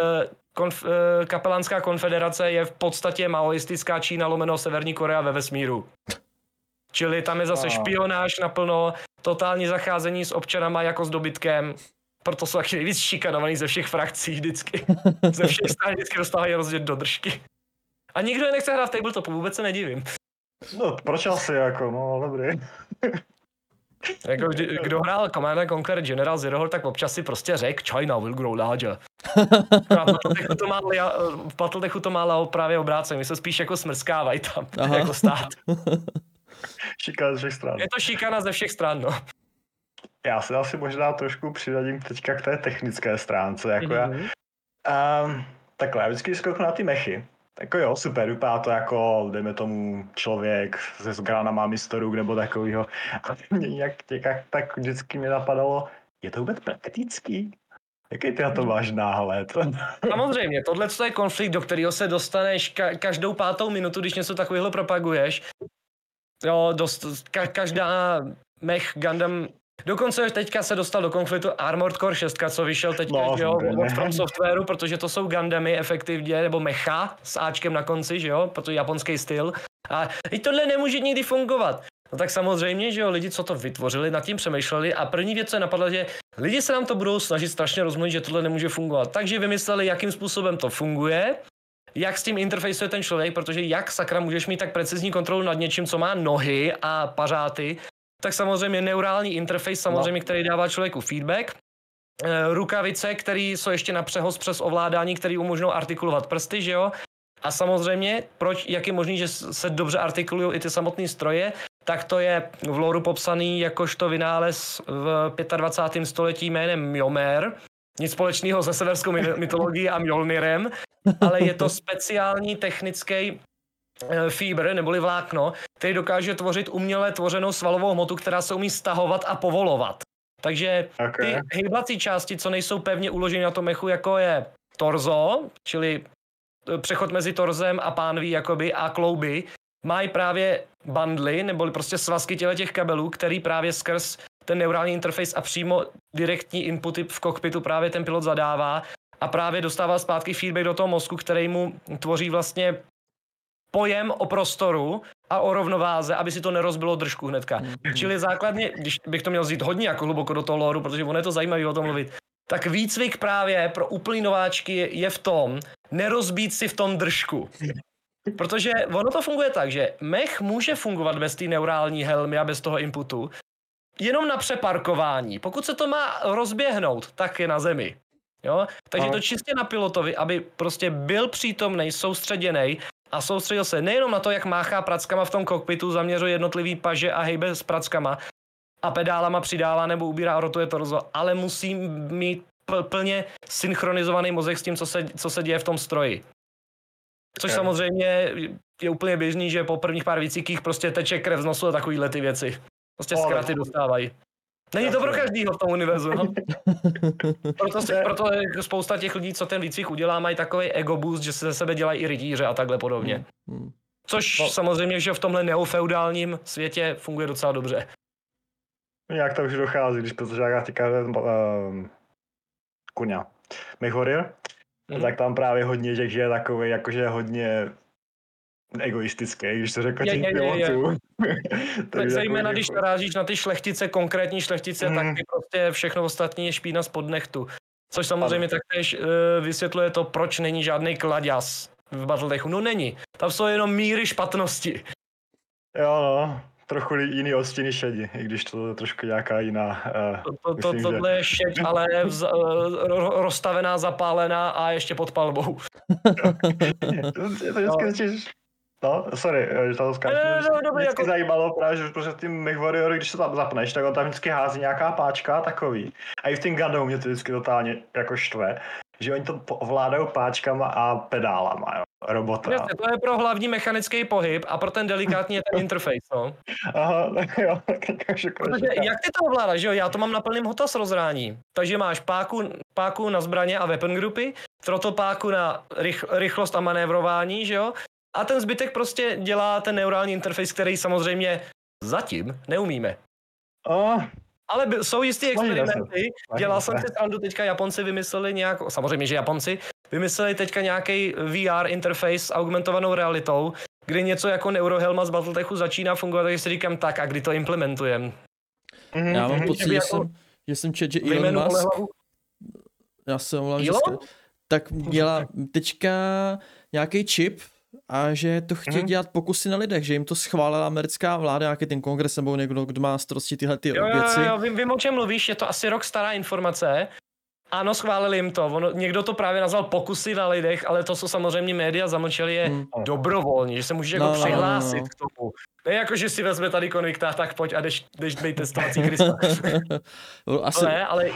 konf, uh, kapelánská konfederace je v podstatě maoistická Čína lomeno Severní Korea ve vesmíru. Čili tam je zase A. špionáž naplno, totální zacházení s občanama jako s dobytkem. Proto jsou taky nejvíc šikanovaný ze všech frakcí vždycky. Ze všech stran vždycky dostávají rozdět do držky. A nikdo je nechce hrát v tabletopu, vůbec se nedivím. No, proč asi jako, no, dobrý. Jako, kdy, kdo hrál Command and Conquer General Zero Horde, tak občas si prostě řekl China will grow larger. A v to má, lia- v Battletechu to má právě obráceně, my se spíš jako smrskávají tam, Aha. jako stát. Šiká ze všech stran. Je to šikana ze všech stran, no. Já se asi možná trošku přiradím teďka k té technické stránce, jako já. Mhm. Um, takhle, já vždycky skoknu na ty mechy. Jako jo, super, vypadá to jako, dejme tomu, člověk se zgranama mistorů nebo takovýho. A mě nějak, nějak tak vždycky mě napadalo, je to vůbec praktický? Jaký ty na to máš náhled? Samozřejmě, tohle je konflikt, do kterého se dostaneš ka- každou pátou minutu, když něco takového propaguješ. Jo, dost, ka- každá mech Gundam Dokonce teďka se dostal do konfliktu Armored Core 6, co vyšel teďka No, jo, od From Softwareu, protože to jsou Gundamy efektivně, nebo mecha s Ačkem na konci, že jo, protože japonský styl. A i tohle nemůže nikdy fungovat. No tak samozřejmě, že jo, lidi, co to vytvořili, nad tím přemýšleli a první věc, co je napadla, že lidi se nám to budou snažit strašně rozmluvit, že tohle nemůže fungovat. Takže vymysleli, jakým způsobem to funguje, jak s tím interfejsuje ten člověk, protože jak sakra můžeš mít tak precizní kontrolu nad něčím, co má nohy a pařáty, tak samozřejmě neurální interface, samozřejmě, no. který dává člověku feedback, Eh, rukavice, které jsou ještě na přehoz přes ovládání, které umožňují artikulovat prsty, že jo? A samozřejmě, proč, jak je možný, že se dobře artikulují i ty samotné stroje, tak to je v loru popsaný jakožto vynález v 25. století jménem Mjomer, nic společného se severskou my- mytologií a Mjolnirem, ale je to speciální technický eh, fíbr neboli vlákno, který dokáže tvořit uměle tvořenou svalovou hmotu, která se umí stahovat a povolovat. Takže ty Okay. hejbací části, co nejsou pevně uloženy na tom mechu, jako je torzo, čili eh, přechod mezi torzem a pánví jakoby a klouby, mají právě bandly, neboli prostě svazky těle těch kabelů, který právě skrz ten neurální interface a přímo direktní inputy v kokpitu právě ten pilot zadává a právě dostává zpátky feedback do toho mozku, který mu tvoří vlastně pojem o prostoru a o rovnováze, aby si to nerozbilo držku hnedka. Čili základně, když bych to měl vzít hodně jako hluboko do toho loru, protože ono je to zajímavé o tom mluvit, tak výcvik právě pro úplný nováčky je- je v tom, nerozbít si v tom držku. Protože ono to funguje tak, že mech může fungovat bez té neurální helmy a bez toho inputu, jenom na přeparkování. Pokud se to má rozběhnout, tak je na zemi. Jo? Takže Aha. to čistě na pilotovi, aby prostě byl přítomný, soustředěný a soustředil se nejenom na to, jak máchá prackama v tom kokpitu, zaměřuje jednotlivý paže a hejbe s prackama a pedálama přidává nebo ubírá a rotuje torzo, ale musí mít pl- plně synchronizovaný mozek s tím, co se, co se děje v tom stroji. Což samozřejmě je úplně běžný, že po prvních pár výcvikích prostě teče krev z nosu a takovýhle ty věci. Prostě zkraty dostávají. Není to pro každýho v tom univerzu. No. Proto, si, proto spousta těch lidí, co ten výcvik udělá, mají takový ego boost, že se ze sebe dělají i rytíře a takhle podobně. Hmm. Což No. samozřejmě, že v tomhle neofeudálním světě funguje docela dobře. Jak to už dochází, když já teďka um, kuňa. Mhm. tak tam právě hodně těch, že je takový, jakože hodně egoistický, když to řekl Je, těch je, je, je. pilotů. Tak zejména, když jako- narážíš na ty šlechtice, konkrétní šlechtice, Mhm. tak ty prostě všechno ostatní je špína spod nechtu. Což samozřejmě taktéž uh, vysvětluje to, proč není žádný kladěz v Battletechu. No není. Tam jsou jenom míry špatnosti. Jo, no, trochu jiný odstíny šedi, i když to je trošku nějaká jiná. Uh, To, to, to, Myslím, že- tohle je šeď, ale vz, uh, ro- rozstavená, zapálená a ještě pod palbou. je to vždycky začíš... No, sorry, že to skáču. Ne, no, dobrý, Vždycky jako- zajímalo právě, že protože ty Mech Warrior, když se tam zapneš, tak on tam vždycky hází nějaká páčka a takový. A i v tím Gundam mě to vždycky totálně jako štve, že oni to ovládají páčkama a pedálama, jo. robota. Jasně, to je pro hlavní mechanický pohyb a pro ten delikátní je ten interface, no. Aha, tak jo, tak jako Protože jak ty to ovládáš, jo? Já to mám na plném hotas rozhrání. Takže máš páku, páku na zbraně a weapon grupy, trotopáku na rych, rychlost a manévrování, že jo? A ten zbytek prostě dělá ten neurální interface, který samozřejmě zatím neumíme. Oh, Ale by, jsou jistý experimenty. Dělal jsem si srandu, teďka Japonci vymysleli nějak, samozřejmě, že Japonci, vymysleli teďka nějaký VR interface s augmentovanou realitou, kdy něco jako Neurohelma z Battletechu začíná fungovat, takže si říkám tak, a kdy to implementujem. mhm, Já mám mhm. pocit, že jako jsem, že jsem čet, že Elon Musk, já se omlouvám, že ska- tak dělá teďka nějaký čip a že to chtějí Mhm. dělat pokusy na lidech, že jim to schválila americká vláda, nějaký ten kongres nebo někdo, kdo má starosti tyhle ty Jo, jo, věci. jo, jo vím, vím, o čem mluvíš, je to asi rok stará informace. Ano, schválili jim to. Ono, někdo to právě nazval pokusy na lidech, ale to, co samozřejmě média zamlčeli, je Hmm. dobrovolně, že se můžeš jako No, no, no, no, přihlásit no. k tomu. Ne jako, že si vezme tady konvikta, tak pojď a jdeš, jdeš být testovací Krista. No, Asi, ne, ale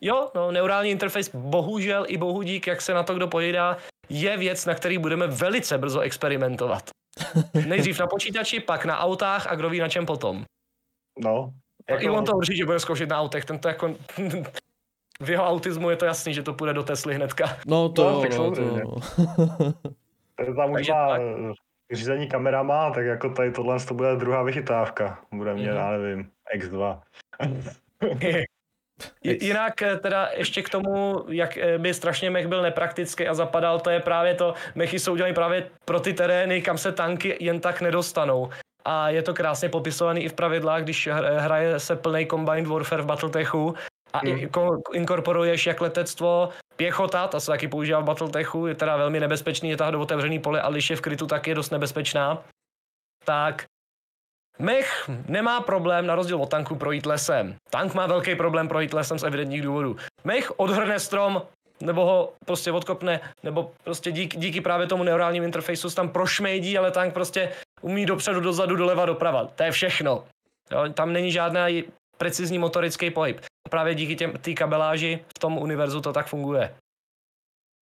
jo, no, neurální interface, bohužel i bohu dík, jak se na to kdo pojídá, je věc, na který budeme velice brzo experimentovat. Nejdřív na počítači, pak na autách a kdo ví na čem potom. No. Jako... I on to určitě bude zkoušet na autech, ten to jako... v jeho autismu je to jasný, že to půjde do Tesly hnedka. no to No, jo, tak no, to To tam už má tak. řízení kamerama, tak jako tady tohle to bude druhá vychytávka. Bude mě, Mhm. já nevím, X2. Jinak eh, teda ještě k tomu, jak eh, by strašně mech byl nepraktický a zapadal, to je právě to, mechy jsou udělané právě pro ty terény, kam se tanky jen tak nedostanou. A je to krásně popisovaný i v pravidlách, když hr- hraje se plný Combined Warfare v Battletechu a Hmm. inkorporuješ jak letectvo, pěchota, ta se taky používá v Battletechu, je teda velmi nebezpečný, je tahat do otevřený pole, a když je v krytu, tak je dost nebezpečná. Tak Mech nemá problém na rozdíl od tanku projít lesem. Tank má velký problém projít lesem z evidentních důvodů. Mech odhrne strom, nebo ho prostě odkopne, nebo prostě díky, díky právě tomu neurálním interfejsu tam prošmejdí, ale tank prostě umí dopředu, dozadu, doleva, doprava. To je všechno. Jo, tam není žádný precizní motorický pohyb. Právě díky těm té kabeláži v tom univerzu to tak funguje.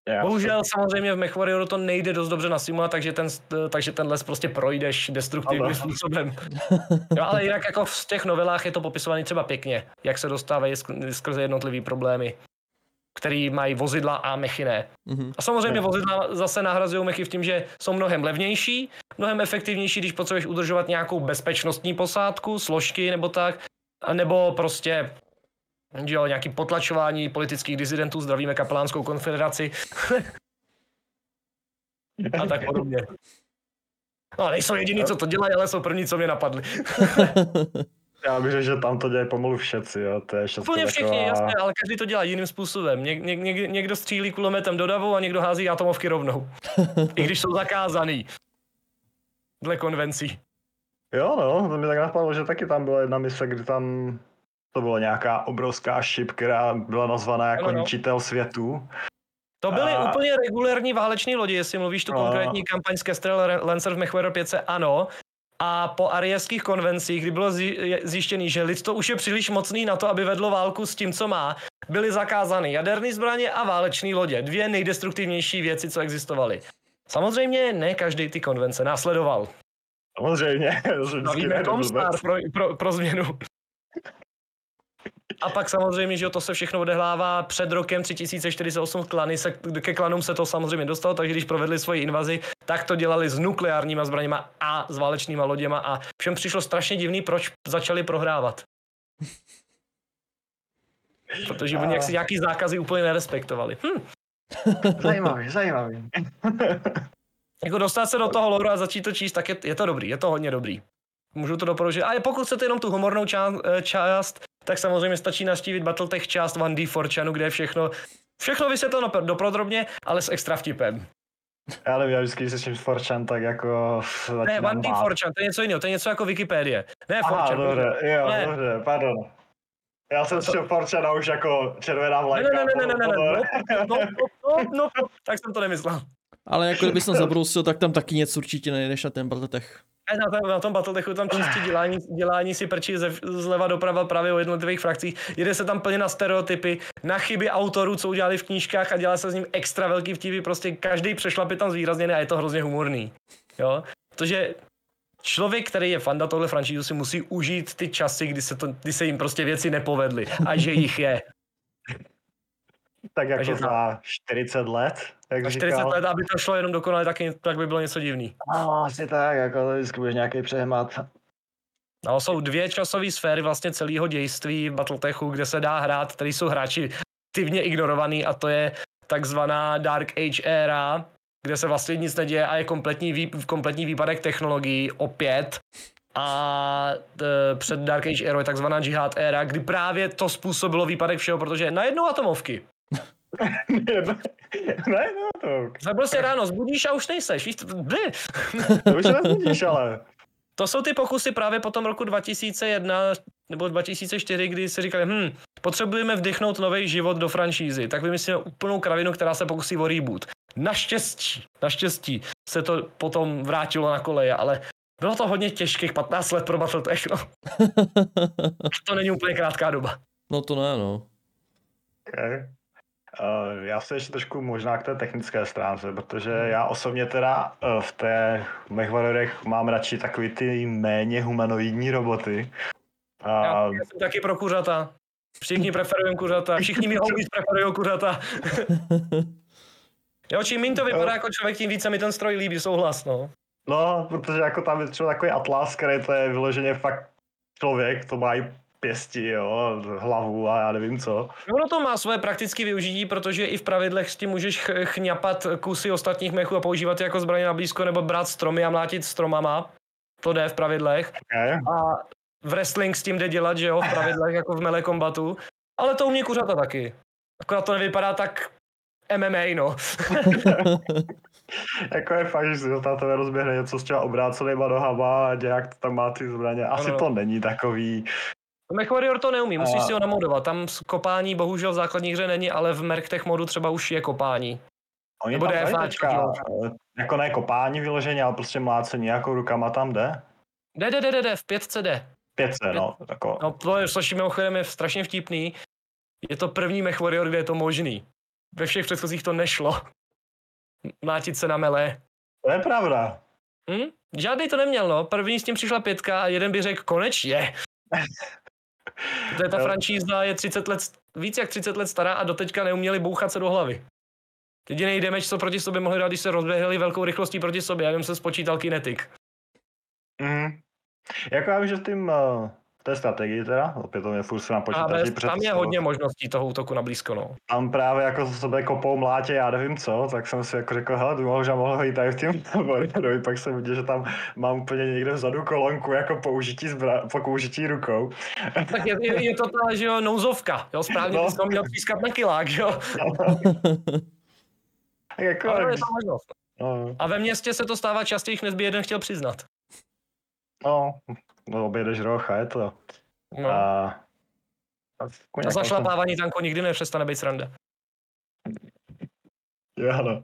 Já Bohužel samozřejmě v MechWarrioru to nejde dost dobře nasimulovat, takže ten, takže ten les prostě projdeš destruktivním Ano. způsobem. Jo, ale jinak jako v těch novelách je to popisované třeba pěkně, jak se dostávají sk- skrze jednotlivý problémy, který mají vozidla a mechy ne. Mhm. A samozřejmě vozidla zase nahrazují mechy v tím, že jsou mnohem levnější, mnohem efektivnější, když potřebuješ udržovat nějakou bezpečnostní posádku, složky nebo tak, nebo prostě jo, nějaký potlačování politických disidentů, zdravíme kapelánskou konfederaci a tak podobně. No, nejsou jediný, co to dělají, ale jsou první, co mě napadli. Já bych řekl, že tam to dělají pomalu všetci, jo. To je všechno Úplně všichni, taková... jasně, ale každý to dělá jiným způsobem. Něk, něk, něk, někdo střílí kulometem do davu a někdo hází atomovky rovnou. I když jsou zakázaný. Dle konvencí. Jo, no, to mi tak napadlo, že taky tam byla jedna mise, kdy tam to byla nějaká obrovská ship, která byla nazvaná jako Ano, no. ničitel světů. To byly A- úplně regulérní váleční lodi, jestli mluvíš tu A- konkrétní kampaň z Kestrel Lancer v Mechwarrior 5, ano. A po arieských konvencích, kdy bylo zjištěný, že lidstvo už je příliš mocný na to, aby vedlo válku s tím, co má, byly zakázány jaderné zbraně a váleční lodě. Dvě nejdestruktivnější věci, co existovaly. Samozřejmě ne každý ty konvence následoval. Samozřejmě. nebyl Comstar pro, pro, pro změnu. A pak samozřejmě, že to se všechno odehlává před rokem 3048 klany, se, ke klanům se to samozřejmě dostalo, takže když provedli svoji invazi, tak to dělali s nukleárníma zbraněma a s válečnýma loděma a všem přišlo strašně divný, proč začali prohrávat. Protože oni jaksi nějaký zákazy úplně nerespektovali. Hm. Zajímavý, zajímavý. Jako dostat se do toho loru a začít to číst, tak je, je to dobrý, je to hodně dobrý. Můžu to doporučit. A pokud chcete jenom tu humornou část, část tak samozřejmě stačí navštívit Battletech část 1D Forčanu, kde je všechno, všechno vysvětleno pro- dopodrobně, ale s extra vtipem. Já nevím, já vždycky, když se čím Forchan, tak jako... Ne, začínám 1D bát. Forchan, to je něco jiného, to je něco jako Wikipedie. Ne, Forchan. dobře, jo, Ne. dobře, pardon. Já jsem šel Forchana už jako červená Ne, vlajka. ne, ne, ne, ne, ne, ne, no, no, no, no, no, tak jsem to nemyslel. Ale jako kdybys tam zabrousil, tak tam taky něco určitě najdeš na ten Battletech. A na, tom, na tom Battletechu tam čistě dělání, dělání si prčí ze, zleva doprava právě o jednotlivých frakcích. Jede se tam plně na stereotypy, na chyby autorů, co udělali v knížkách a dělá se s ním extra velký vtipy. Prostě každý přešlap je tam zvýrazněný a je to hrozně humorný. Jo? Protože člověk, který je fanda tohle franšízu, si musí užít ty časy, kdy se, to, kdy se jim prostě věci nepovedly a že jich je. Tak jako Takže za 40 let, jak A 40 říkal. let, aby to šlo jenom dokonale, tak, tak by bylo něco divný. No, asi tak, jako to vždycky budeš nějaký přehmat. No, jsou dvě časové sféry vlastně celého dějství Battletechu, kde se dá hrát, které jsou hráči aktivně ignorovaný a to je takzvaná Dark Age éra, kde se vlastně nic neděje a je kompletní, vý, kompletní výpadek technologií opět. A e, před Dark Age Era je takzvaná Jihad éra, kdy právě to způsobilo výpadek všeho, protože najednou atomovky. ne, no to, Za prostě ráno zbudíš a už nejseš. Víš, to- bly. to už nezbudíš, ale. To jsou ty pokusy právě po tom roku 2001 nebo 2004, kdy si říkali, hm, potřebujeme vdychnout nový život do franšízy, tak vymyslíme úplnou kravinu, která se pokusí o reboot. Naštěstí, naštěstí se to potom vrátilo na koleje, ale bylo to hodně těžkých 15 let pro Battletech, no. To není úplně krátká doba. No to ne, no. Okay. Uh, já se ještě trošku možná k té technické stránce, protože já osobně teda uh, v té MechWarriorech mám radši takový ty méně humanoidní roboty. Já, A já jsem taky pro kuřata. Všichni preferují kuřata, všichni mi homies preferují kuřata. Jo, čím méně to vypadá jako člověk, tím víc se mi ten stroj líbí, souhlas, no. no, protože jako tam je třeba takový atlas, který to je vyloženě fakt člověk, to má i pěsti, jo, hlavu a já nevím co. Ono to má své praktické využití, protože i v pravidlech s tím můžeš ch- chňapat kusy ostatních mechů a používat je jako zbraně na blízko nebo brát stromy a mlátit stromama. To jde v pravidlech. Okay. A v wrestling s tím jde dělat, že jo, v pravidlech jako v melee kombatu. Ale to umí kuřata taky. Akorát to nevypadá tak MMA, no. jako je fakt, že si to táto rozběhne něco s těma obrácenýma nohama a nějak tam má ty zbraně. Asi Ano. to není takový. MechWarrior to neumí, musíš A- si ho namodovat. Tam kopání bohužel v základní hře není, ale v Merktech modu třeba už je kopání. Oni Nebo tam jo. eh, jako ne kopání vyloženě, ale prostě mlácení nějakou rukama tam jde. Jde, jde, jde, jde, v pětce jde. Pětce, no. Jako, No to je, což mimochodem je strašně vtipný. Je to první Mech Warrior, kde je to možný. Ve všech předchozích to nešlo. Mlátit se na mele. to je pravda. Hm? Žádný to neměl, no. První s tím přišla pětka a jeden by řekl, konečně. To je ta franšíza, je 30 let, víc jak 30 let stará a doteďka neuměli bouchat se do hlavy. Jediný damage, co proti sobě mohli dát, když se rozběhli velkou rychlostí proti sobě, já jenom se spočítal kinetik. Mhm. Jako já vím, že s tím uh, té strategii teda, opět to mě furt se na A počítači bez, tam je hodně možností toho útoku na blízko, no. Tam právě jako z sebe kopou mlátě, já nevím co, tak jsem si jako řekl, hele, tu možná mohl jít tady v tím Warriorovi, pak jsem viděl, že tam mám úplně někde vzadu kolonku jako použití, zbra- po použití rukou. Tak je, je, je to ta, že jo, nouzovka, jo, správně No. měl pískat na kilák, že jo. Tak jako, Ale je to možnost. no, A ve městě se to stává častěji, než by jeden chtěl přiznat. no, no, objedeš roh a je to. No. A, a, A zašlapávání tanku nikdy nepřestane být sranda. Jo, no.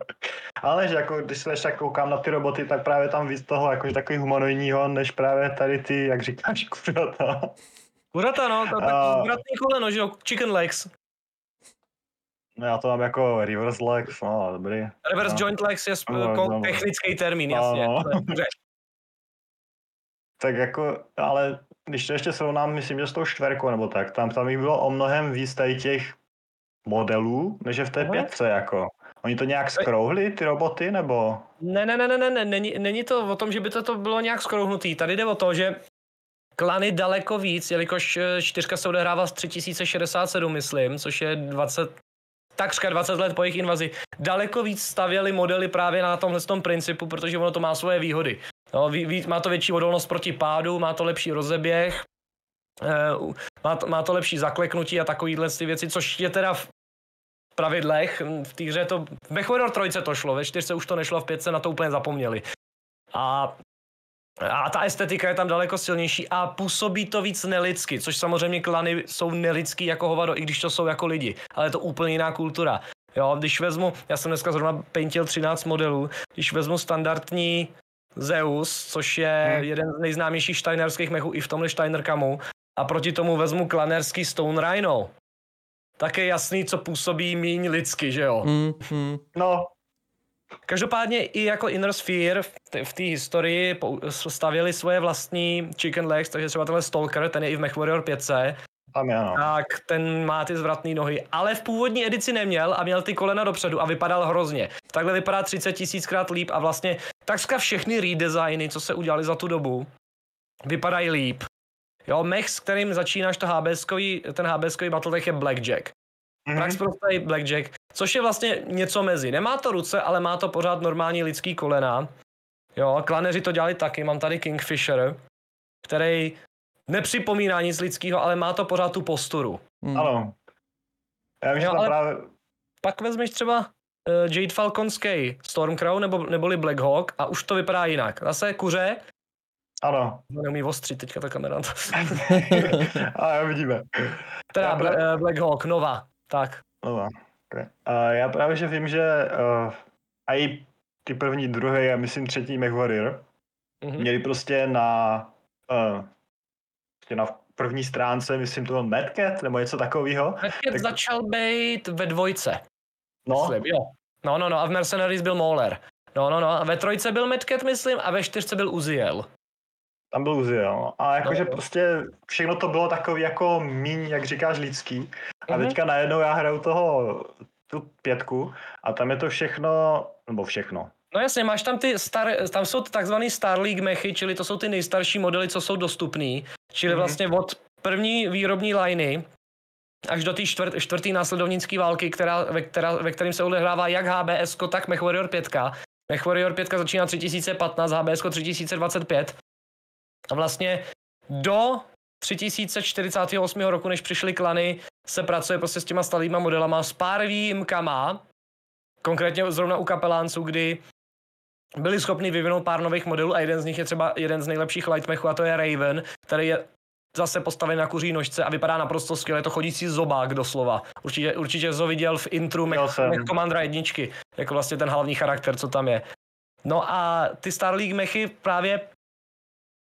Ale že jako, když se tak koukám na ty roboty, tak právě tam víc toho jakože takový humanoidního, než právě tady ty, jak říkáš, kurata. Kurata, no, to tak A- vratný koleno, že jo, chicken legs. No já to mám jako reverse legs, no dobrý. Reverse No. joint legs je sp- No, no. technický termín, No, jasně. no. Tak jako, ale když to ještě srovnám, myslím, že s tou čtverkou nebo tak, tam, tam jich bylo o mnohem víc tady těch modelů, než je v té Aha. pětce, jako. Oni to nějak skrouhli, ty roboty, nebo? Ne, ne, ne, ne, ne, ne, není, není to o tom, že by to, to bylo nějak skrouhnutý. Tady jde o to, že klany daleko víc, jelikož eh, čtyřka se odehrává z 3067, myslím, což je 20, takřka 20 let po jejich invazi, daleko víc stavěli modely právě na tomhle tom principu, protože ono to má svoje výhody. No, ví, má to větší odolnost proti pádu, má to lepší rozeběh, eh, má, to, má to lepší zakleknutí a takovýhle ty věci, což je teda v pravidlech. V té hře to, v MechWarrior 3 to šlo, ve 4 už to nešlo, v 5 na to úplně zapomněli. A a ta estetika je tam daleko silnější a působí to víc nelidsky, což samozřejmě klany jsou nelidský jako hovado, i když to jsou jako lidi, ale je to úplně jiná kultura. Jo, když vezmu, já jsem dneska zrovna paintil 13 modelů, když vezmu standardní Zeus, což je Hmm. jeden z nejznámějších steinerských mechů i v tomhle Steinerkamu. A proti tomu vezmu klanerský Stone Rhino. Tak je jasný, co působí míň lidsky, že jo? Mm, mm. No, Každopádně i jako Inner Sphere v té- v té historii stavěli svoje vlastní chicken legs, takže třeba tenhle Stalker, ten je i v MechWarrior 5, tam je, no. tak ten má ty zvratné nohy, ale v původní edici neměl a měl ty kolena dopředu a vypadal hrozně. Takhle vypadá 30 tisíckrát líp a vlastně takřka všechny redesigny, co se udělali za tu dobu, vypadají líp. Jo, mech, s kterým začínáš to HBSkový, ten HBSkový Battletech je Blackjack. Mhm. Prax prostý Blackjack, což je vlastně něco mezi. Nemá to ruce, ale má to pořád normální lidský kolena. Jo, klaneři to dělali taky, mám tady Kingfisher, který nepřipomíná nic lidského, ale má to pořád tu posturu. Mm. Ano. Já vím, že Jo, tam právě... Pak vezmeš třeba uh, Jade Falconský Stormcrow nebo, neboli Black Hawk a už to vypadá jinak. Zase kuře, Ano. neumí ostřit teďka ta kamera. A jo, vidíme. teda Já Bla, právě- uh, Black Hawk, Nova, tak. No, okay. a já právě, že vím, že uh, a i ty první, druhý a myslím třetí MechWarrior Mhm. měli prostě na uh, prostě na první stránce, myslím, to byl Madcat nebo něco takového. Hned tak- začal být ve dvojce. No, Myslím, jo. No, no, no, a v Mercenaries byl Mauler. No, no, no, a ve trojce byl Medcat, myslím, a ve čtyřce byl Uziel. tam byl Uziel. no. A jakože No. prostě všechno to bylo takový jako míň, jak říkáš, lidský. A Mhm. teďka najednou já hraju toho, tu pětku a tam je to všechno, nebo všechno. No jasně, máš tam ty star, tam jsou takzvaný Star League mechy, čili to jsou ty nejstarší modely, co jsou dostupný. Čili Mhm. vlastně od první výrobní liney až do té čtvrt, čtvrtý následovnické války, která, ve, která, ve kterým se odehrává jak HBS, tak MechWarrior 5. MechWarrior 5 začíná 3015, HBS 3025. A vlastně do 3048 roku, než přišly klany, se pracuje prostě s těma starýma modelama s pár výjimkama, konkrétně zrovna u kapelánců, kdy byli schopni vyvinout pár nových modelů a jeden z nich je třeba jeden z nejlepších lightmechů a to je Raven, který je zase postaven na kuří nožce a vypadá naprosto skvěle, je to chodící zobák doslova. Určitě, určitě jsi ho viděl v intru. Mech Commandera jedničky, jako vlastně ten hlavní charakter, co tam je. No a ty Star League mechy právě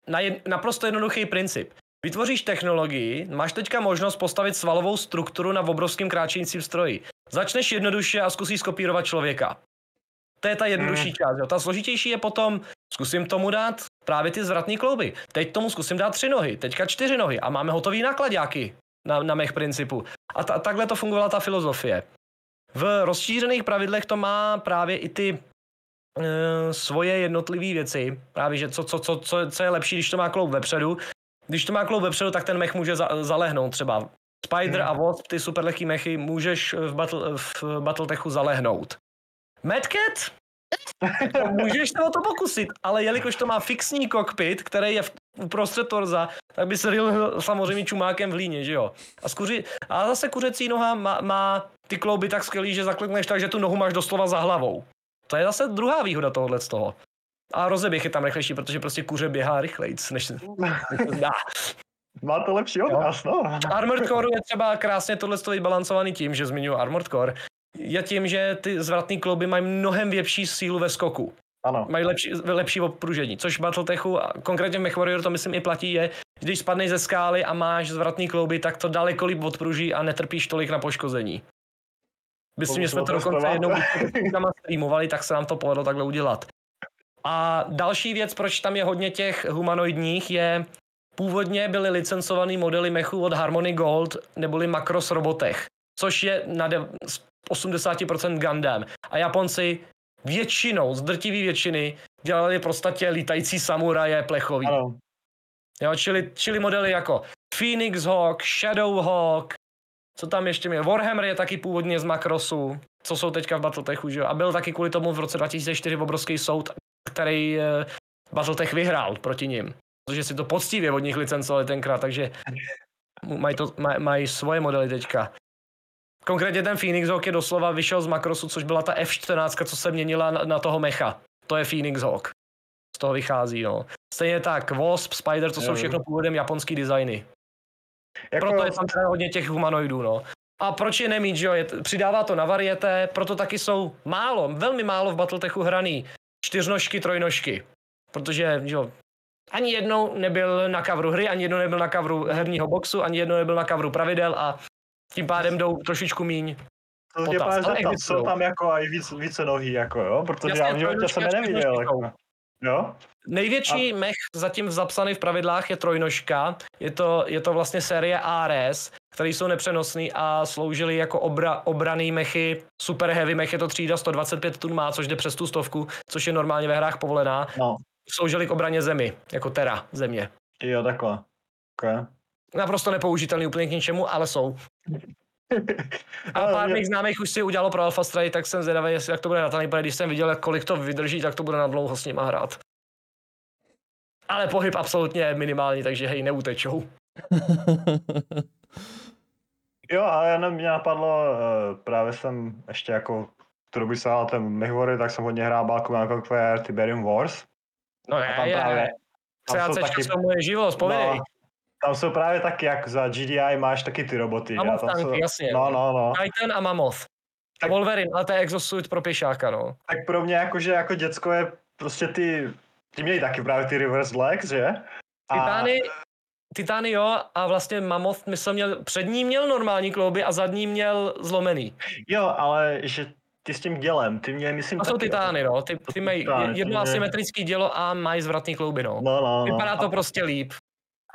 na jed, naprosto jednoduchý princip. Vytvoříš technologii, máš teďka možnost postavit svalovou strukturu na obrovském kráčejícím stroji. Začneš jednoduše a zkusíš skopírovat člověka. To je ta jednodušší Hmm. část. Jo. Ta složitější je potom, zkusím tomu dát právě ty zvratné klouby. Teď tomu zkusím dát tři nohy, teďka čtyři nohy a máme hotový nákladáky na, na mech principu. A ta, takhle to fungovala ta filozofie. V rozšířených pravidlech to má právě i ty e, svoje jednotlivé věci. Právě, že co, co, co, co, co je lepší, když to má kloub vepředu. Když to má kloub vepředu, tak ten mech může za, zalehnout třeba. Spider Hmm. a Wasp, ty super lehký mechy, můžeš v, battle, v Battletechu zalehnout. Madcat? To můžeš se o to pokusit, ale jelikož to má fixní kokpit, který je v, uprostřed torza, tak by se ryl samozřejmě čumákem v líně, že jo? A, skuři, a zase kuřecí noha má, má ty klouby tak skvělý, že zaklekneš tak, že tu nohu máš doslova za hlavou. To je zase druhá výhoda tohohle z toho. A rozeběh je tam rychlejší, protože prostě kuře běhá rychlejc, než se než se zdá. Má to lepší od nás, no. Armored Core je třeba krásně tohle vybalancovaný tím, že zmiňuji Armored Core, je tím, že ty zvratné klouby mají mnohem větší sílu ve skoku. Ano. Mají lepší, lepší opružení, což v Battletechu, a konkrétně v MechWarrior to myslím i platí, je, když spadneš ze skály a máš zvratný klouby, tak to daleko líp odpruží a netrpíš tolik na poškození. Myslím, že jsme to dokonce jednou streamovali, tak se nám to povedlo takhle udělat. A další věc, proč tam je hodně těch humanoidních, je původně byly licencované modely mechů od Harmony Gold neboli Macross Robotech, což je na de- 80% Gundam. A Japonci většinou, z drtivý většiny, dělali v podstatě lítající samuraje plechový. Ano. Jo, čili, čili modely jako Phoenix Hawk, Shadow Hawk, co tam ještě je? Warhammer je taky původně z Macrossu, co jsou teďka v Battletechu, že jo? A byl taky kvůli tomu v roce 2004 obrovský soud, který eh, Battletech vyhrál proti nim. Protože si to poctivě od nich licencovali tenkrát, takže mají, to, maj, mají svoje modely teďka. Konkrétně ten Phoenix Hawk je doslova vyšel z Macrossu, což byla ta F14, co se měnila na, na toho mecha. To je Phoenix Hawk. Z toho vychází, no. Stejně tak Wasp, Spider, to jsou Jo. všechno původem japonský designy. Jako, Proto je tam teda hodně těch humanoidů, no. A proč je nemít, že jo? Je, přidává to na varieté, proto taky jsou málo, velmi málo v Battletechu hraný čtyřnožky, trojnožky. protože jo, ani jednou nebyl na kavru hry, ani jednou nebyl na kavru herního boxu, ani jednou nebyl na kavru pravidel a tím pádem jdou trošičku míň. To Potaz, právě ale existují. jsou tam jako i víc, více nohy, jako jo, protože Jasně, já v životě jsem je a neviděl, jako. Jo? Největší mech zatím zapsaný v pravidlách je trojnožka. Je to, je to vlastně série ARS, které jsou nepřenosný a sloužily jako obra, obraný mechy. Super heavy mech je to třída 125 tun má, což jde přes tu stovku, což je normálně ve hrách povolená. No, Sloužily k obraně zemi, jako tera země. jo, takhle. Okay. Naprosto nepoužitelný úplně k ničemu, ale jsou. A Ale pár mých známých už si udělalo pro Alpha Strike, tak jsem zvědavý, jestli jak to bude na protože když jsem viděl, jak kolik to vydrží, tak to bude na dlouho s nima hrát. Ale pohyb absolutně minimální, takže hej, neutečou. Jo, a já mě napadlo, uh, právě jsem ještě jako, kterou by se hrál ten Mechvory, tak jsem hodně hrál balku jako Tiberium Wars. No A je, tam je, právě, tam jsou taky, jsou moje život, povědej. no, tam jsou právě taky, jak za GDI máš taky ty roboty. A a tam tanky, jsou, jasně. no, no, no. Titan a Mammoth. Tak- Wolverine, ale to je exosuit pro pěšáka, no. Tak pro mě jakože jako děcko je prostě ty, ty měli taky právě ty reverse legs, že? A, Titány, Titány jo, a vlastně Mammoth, myslím, měl, přední měl normální klouby a zadní měl zlomený. Jo, ale že ty s tím dělem, ty mě myslím To jsou taky, Titány, no. Ty, ty mají jedno asymetrický dělo a mají zvratný klouby, no. No, no, no. Vypadá to a, prostě líp.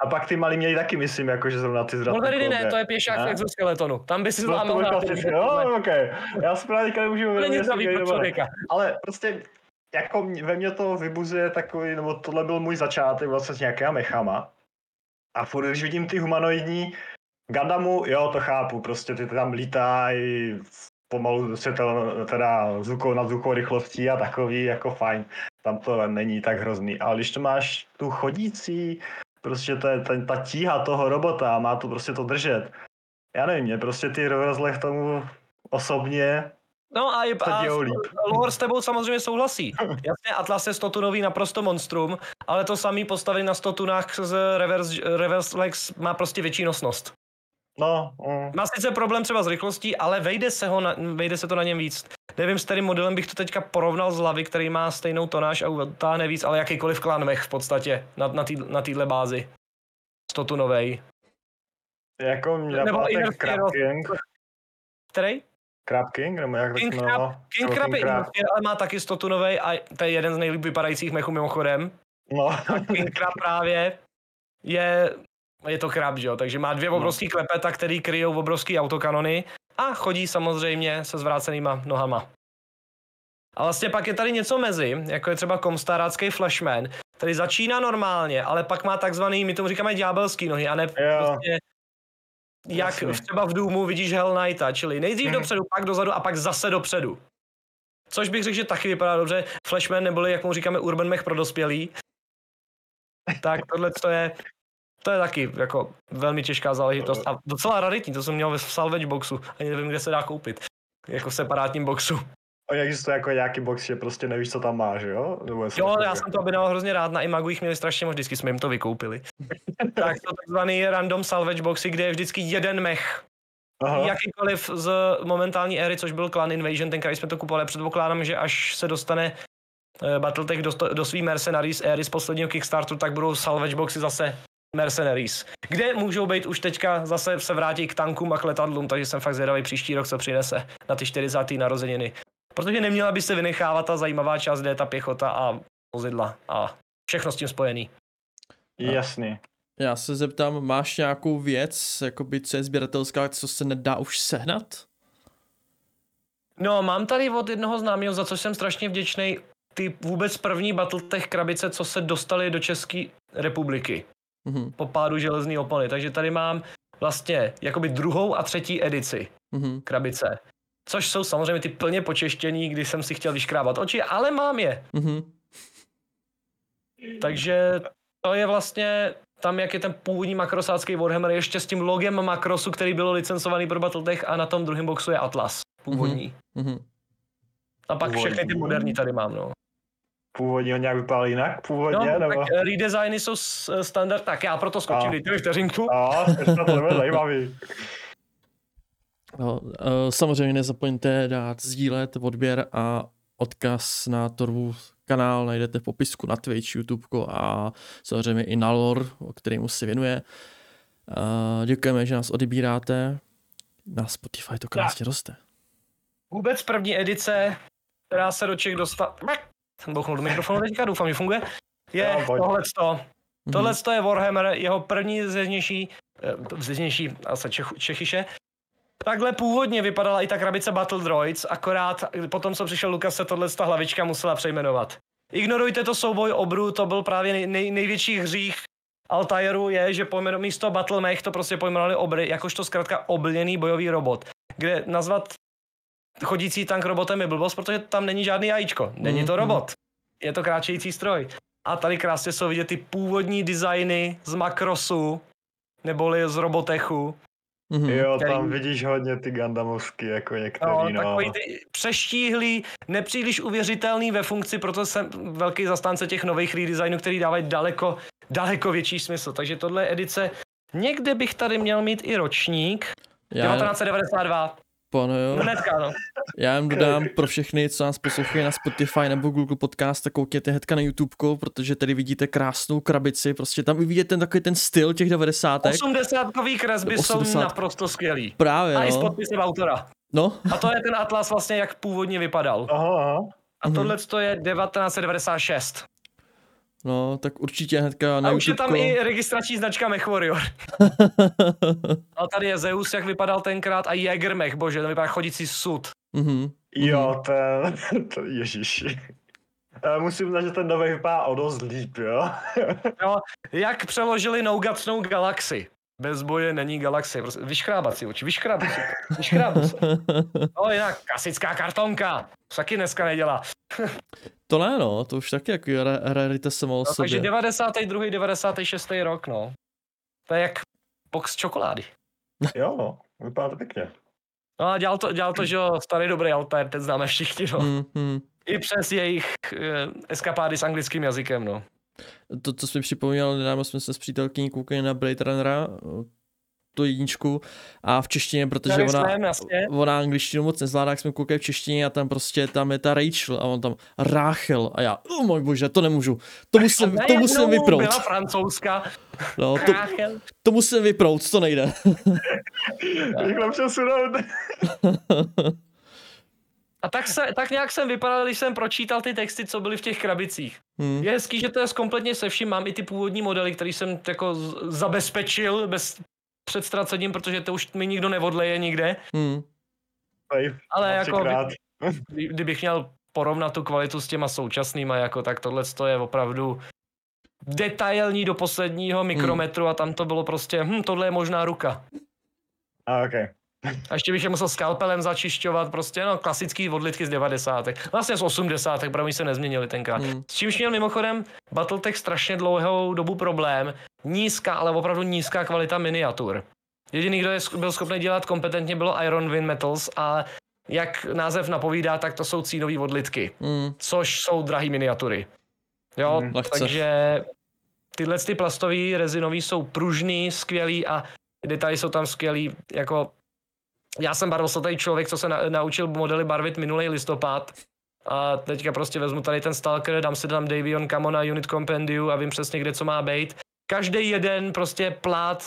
A pak ty malí měli taky, myslím, jakože zrovna ty zratné Wolverine ne, klouby. to je pěšák v Ne? exoskeletonu. Tam by si No, to zlámal byl na klasický, jo, ok. Já si právě teďka nemůžu To není uvědomit, to. Ale prostě jako ve mně to vybuzuje takový, nebo tohle byl můj začátek vlastně s nějakýma mechama. A furt, když vidím ty humanoidní Gandamu, jo, to chápu, prostě ty tam lítají pomalu světel, teda zvukou nad zvukovou rychlostí a takový, jako fajn. Tam to není tak hrozný. Ale když to máš tu chodící, prostě to je ten, ta tíha toho robota, má to prostě to držet. Já nevím, mě prostě ty rozleh tomu osobně No a, je, a s tebou samozřejmě souhlasí. Jasně, Atlas je 100 tunový naprosto monstrum, ale to samý postavení na 100 tunách z reverse, reverse Lex má prostě větší nosnost. No, mm. Má sice problém třeba s rychlostí, ale vejde se, ho na, vejde se to na něm víc. Nevím, s kterým modelem bych to teďka porovnal s Lavy, který má stejnou tonáž a utáhne víc, ale jakýkoliv klan mech v podstatě na, na, tý, na téhle bázi. 100 tunovej. jako mě Nebo Crab. King, Který? Crab King, nebo jak to King Crab. King Crab je ale má taky 100 tunovej a to je jeden z nejlíp vypadajících mechů mimochodem. No, King Crab právě je, je to krab, že jo, takže má dvě No. obrovský klepeta, který kryjou obrovský autokanony a chodí samozřejmě se zvrácenýma nohama. A vlastně pak je tady něco mezi, jako je třeba komstarácký Flashman, který začíná normálně, ale pak má takzvaný, my tomu říkáme ďábelský nohy, a ne Jo. prostě jak Jasně. třeba v Doomu vidíš Hell Knighta, čili nejdřív Mhm. dopředu, pak dozadu a pak zase dopředu. Což bych řekl, že taky vypadá dobře. Flashman neboli, jak mu říkáme, Urban Mech pro dospělý. Tak tohle to je, to je taky jako velmi těžká záležitost a docela raritní, to jsem měl ve salvage boxu, ani nevím, kde se dá koupit. Jako v separátním boxu. Oni existuje jako nějaký box, že prostě nevíš, co tam máš, jo? Nebo Jo, jako, já jsem to objednal hrozně rád, na Imagu jich měli strašně moc, vždycky jsme jim to vykoupili. tak to takzvaný random salvage boxy, kde je vždycky jeden mech Aha. jakýkoliv z momentální éry, což byl Clan Invasion, ten, jsme to kupovali, předpokládám, že až se dostane eh, Battletech do, do svý Mercenaries éry z posledního Kickstarteru, tak budou salvage boxy zase Mercenaries, kde můžou být už teďka zase se vrátí k tankům a k letadlům, takže jsem fakt zvědavý příští rok, co přinese na ty 40. narozeniny. Protože neměla by se vynechávat ta zajímavá část, kde je ta pěchota a vozidla a všechno s tím spojený. Jasný. Já se zeptám, máš nějakou věc, jakoby, co je sběratelská, co se nedá už sehnat? No, mám tady od jednoho známého, za co jsem strašně vděčný, ty vůbec první Battletech krabice, co se dostaly do České republiky Mhm, po pádu železné opony. Takže tady mám vlastně jakoby druhou a třetí edici mhm. krabice. Což jsou samozřejmě ty plně počeštění, kdy jsem si chtěl vyškrábat oči, ale mám je. Mhm. Takže to je vlastně tam, jak je ten původní makrosácký Warhammer, ještě s tím logem makrosu, který byl licencovaný pro Battletech a na tom druhém boxu je Atlas původní. Mhm. A pak Původní. všechny ty moderní tady mám, no. Původně ho nějak vypadal jinak? Původně, No, nebo? tak eh, redesigny jsou s- standard, tak já proto skočím, mi vteřinku. A, to bude zajímavý. No, eh, samozřejmě nezapomeňte dát sdílet, odběr a odkaz na Torvu kanál najdete v popisku na Twitch, YouTube a samozřejmě i na lore, o kterému se věnuje. Děkujeme, že nás odebíráte. Na Spotify to krásně roste. Vůbec první edice, která se do Čech dostala... Jsem bouchnul do mikrofonu teďka, doufám, že funguje. Je No, tohleto. Mhm. Tohle je Warhammer, jeho první zeznější, eh, zeznější asi Čech, Čechyše. Takhle původně vypadala i ta krabice Battle Droids, akorát potom, co přišel Lukas, se tohle ta hlavička musela přejmenovat. Ignorujte to souboj obrů, to byl právě nej, nej, největší hřích Altairu je, že pojmeno, místo Battle Mech to prostě pojmenovali obry, jakožto zkrátka oblněný bojový robot. Kde nazvat chodící tank robotem je blbost, protože tam není žádný jajíčko. Není to Mhm. robot. Je to kráčející stroj. A tady krásně jsou vidět ty původní designy z Makrosu, neboli z Robotechu. Mhm. Jo, Který- tam vidíš hodně ty Gandamovsky, jako některý, No, no. takový ty přeštíhlý, nepříliš uvěřitelný ve funkci, proto jsem velký zastánce těch nových redesignů, který dávají daleko, daleko větší smysl. Takže tohle je edice. Někde bych tady měl mít i ročník. Já, 1992. pane, jo. Hnedka, no. Já jen dodám pro všechny, co nás poslouchají na Spotify nebo Google Podcast, tak koukněte hnedka na YouTube, protože tady vidíte krásnou krabici, prostě tam vidíte ten takový ten styl těch 90. 80 kresby jsou 80. naprosto skvělý. Právě, A i s no. podpisem autora. no. A to je ten atlas vlastně, jak původně vypadal. Aha, aha. A Mhm. tohle to je 1996. No, tak určitě hnedka na A už je tam i registrační značka Mech Warrior. A tady je Zeus, jak vypadal tenkrát, a Jägermech, bože, to vypadá chodící sud. mhm. Jo, ten, to, ježiši. Já musím uznat, že ten nový vypadá o dost líp, jo. Jo, jak přeložili Nougatsnou galaxii. Bez boje není galaxie. Prostě vyškrábat si oči, vyškrábat si, vyškrábat se. No jinak, klasická kartonka. To taky dneska nedělá. To ne, no, to už taky jako ra- rarita samo o No, takže sobě. 92. 96. rok, no. To je jak box čokolády. Jo, no, vypadá to pěkně. No a dělal to, dělal to, že jo, starý dobrý Altair, ten známe všichni, no. Hmm, hmm. I přes jejich eh, eskapády s anglickým jazykem, no. To, co jsi mi připomněl, nedávno jsme se s přítelkyní koukali na Blade Runnera, tu jedničku, a v češtině, protože ona, ona angličtinu moc nezvládá, jak jsme koukali v češtině a tam prostě tam je ta Rachel a on tam Rachel a já, oh můj bože, to nemůžu, to musím, to musím vyprout, Byla francouzská. no, to, to musím vyprout, to nejde. Rychle přesunout. A tak, se, tak nějak jsem vypadal, když jsem pročítal ty texty, co byly v těch krabicích. Hmm. Je hezký, že to je kompletně se vším. Mám i ty původní modely, který jsem jako zabezpečil bez před ztracením, protože to už mi nikdo neodleje nikde. Hmm. Ale jako, kdy- kdybych měl porovnat tu kvalitu s těma současnýma, jako, tak tohle je opravdu detailní do posledního mikrometru a tam to bylo prostě, hm, tohle je možná ruka. A okay. A ještě bych je musel skalpelem začišťovat, prostě no, klasický odlitky z 90. Vlastně z 80. protože oni se nezměnili tenkrát. Hmm. S čímž měl mimochodem Battletech strašně dlouhou dobu problém. Nízká, ale opravdu nízká kvalita miniatur. Jediný, kdo je, byl schopný dělat kompetentně, bylo Iron Wind Metals a jak název napovídá, tak to jsou cínové odlitky, Hmm. což jsou drahé miniatury. Jo, Hmm, takže tyhle ty plastové rezinový jsou pružný, skvělý a detaily jsou tam skvělý, jako já jsem barvoslatý člověk, co se na, naučil modely barvit minulý listopad. A teďka prostě vezmu tady ten Stalker, dám si tam Davion Camo na Unit Compendium a vím přesně, kde co má být. Každý jeden prostě plát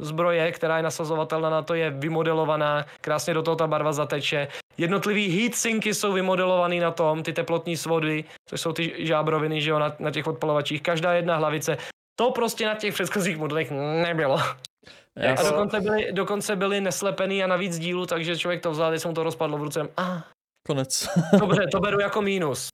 zbroje, která je nasazovatelná na to, je vymodelovaná, krásně do toho ta barva zateče. Jednotlivý heatsinky jsou vymodelovaný na tom, ty teplotní svody, což jsou ty žábroviny, že jo, na, na těch odpalovačích. Každá jedna hlavice. To prostě na těch předchozích modelech nebylo. Já A s- dokonce byly, dokonce byly neslepený a navíc dílu, takže člověk to vzal, když se mu to rozpadlo v ruce. A konec. dobře, to beru jako mínus.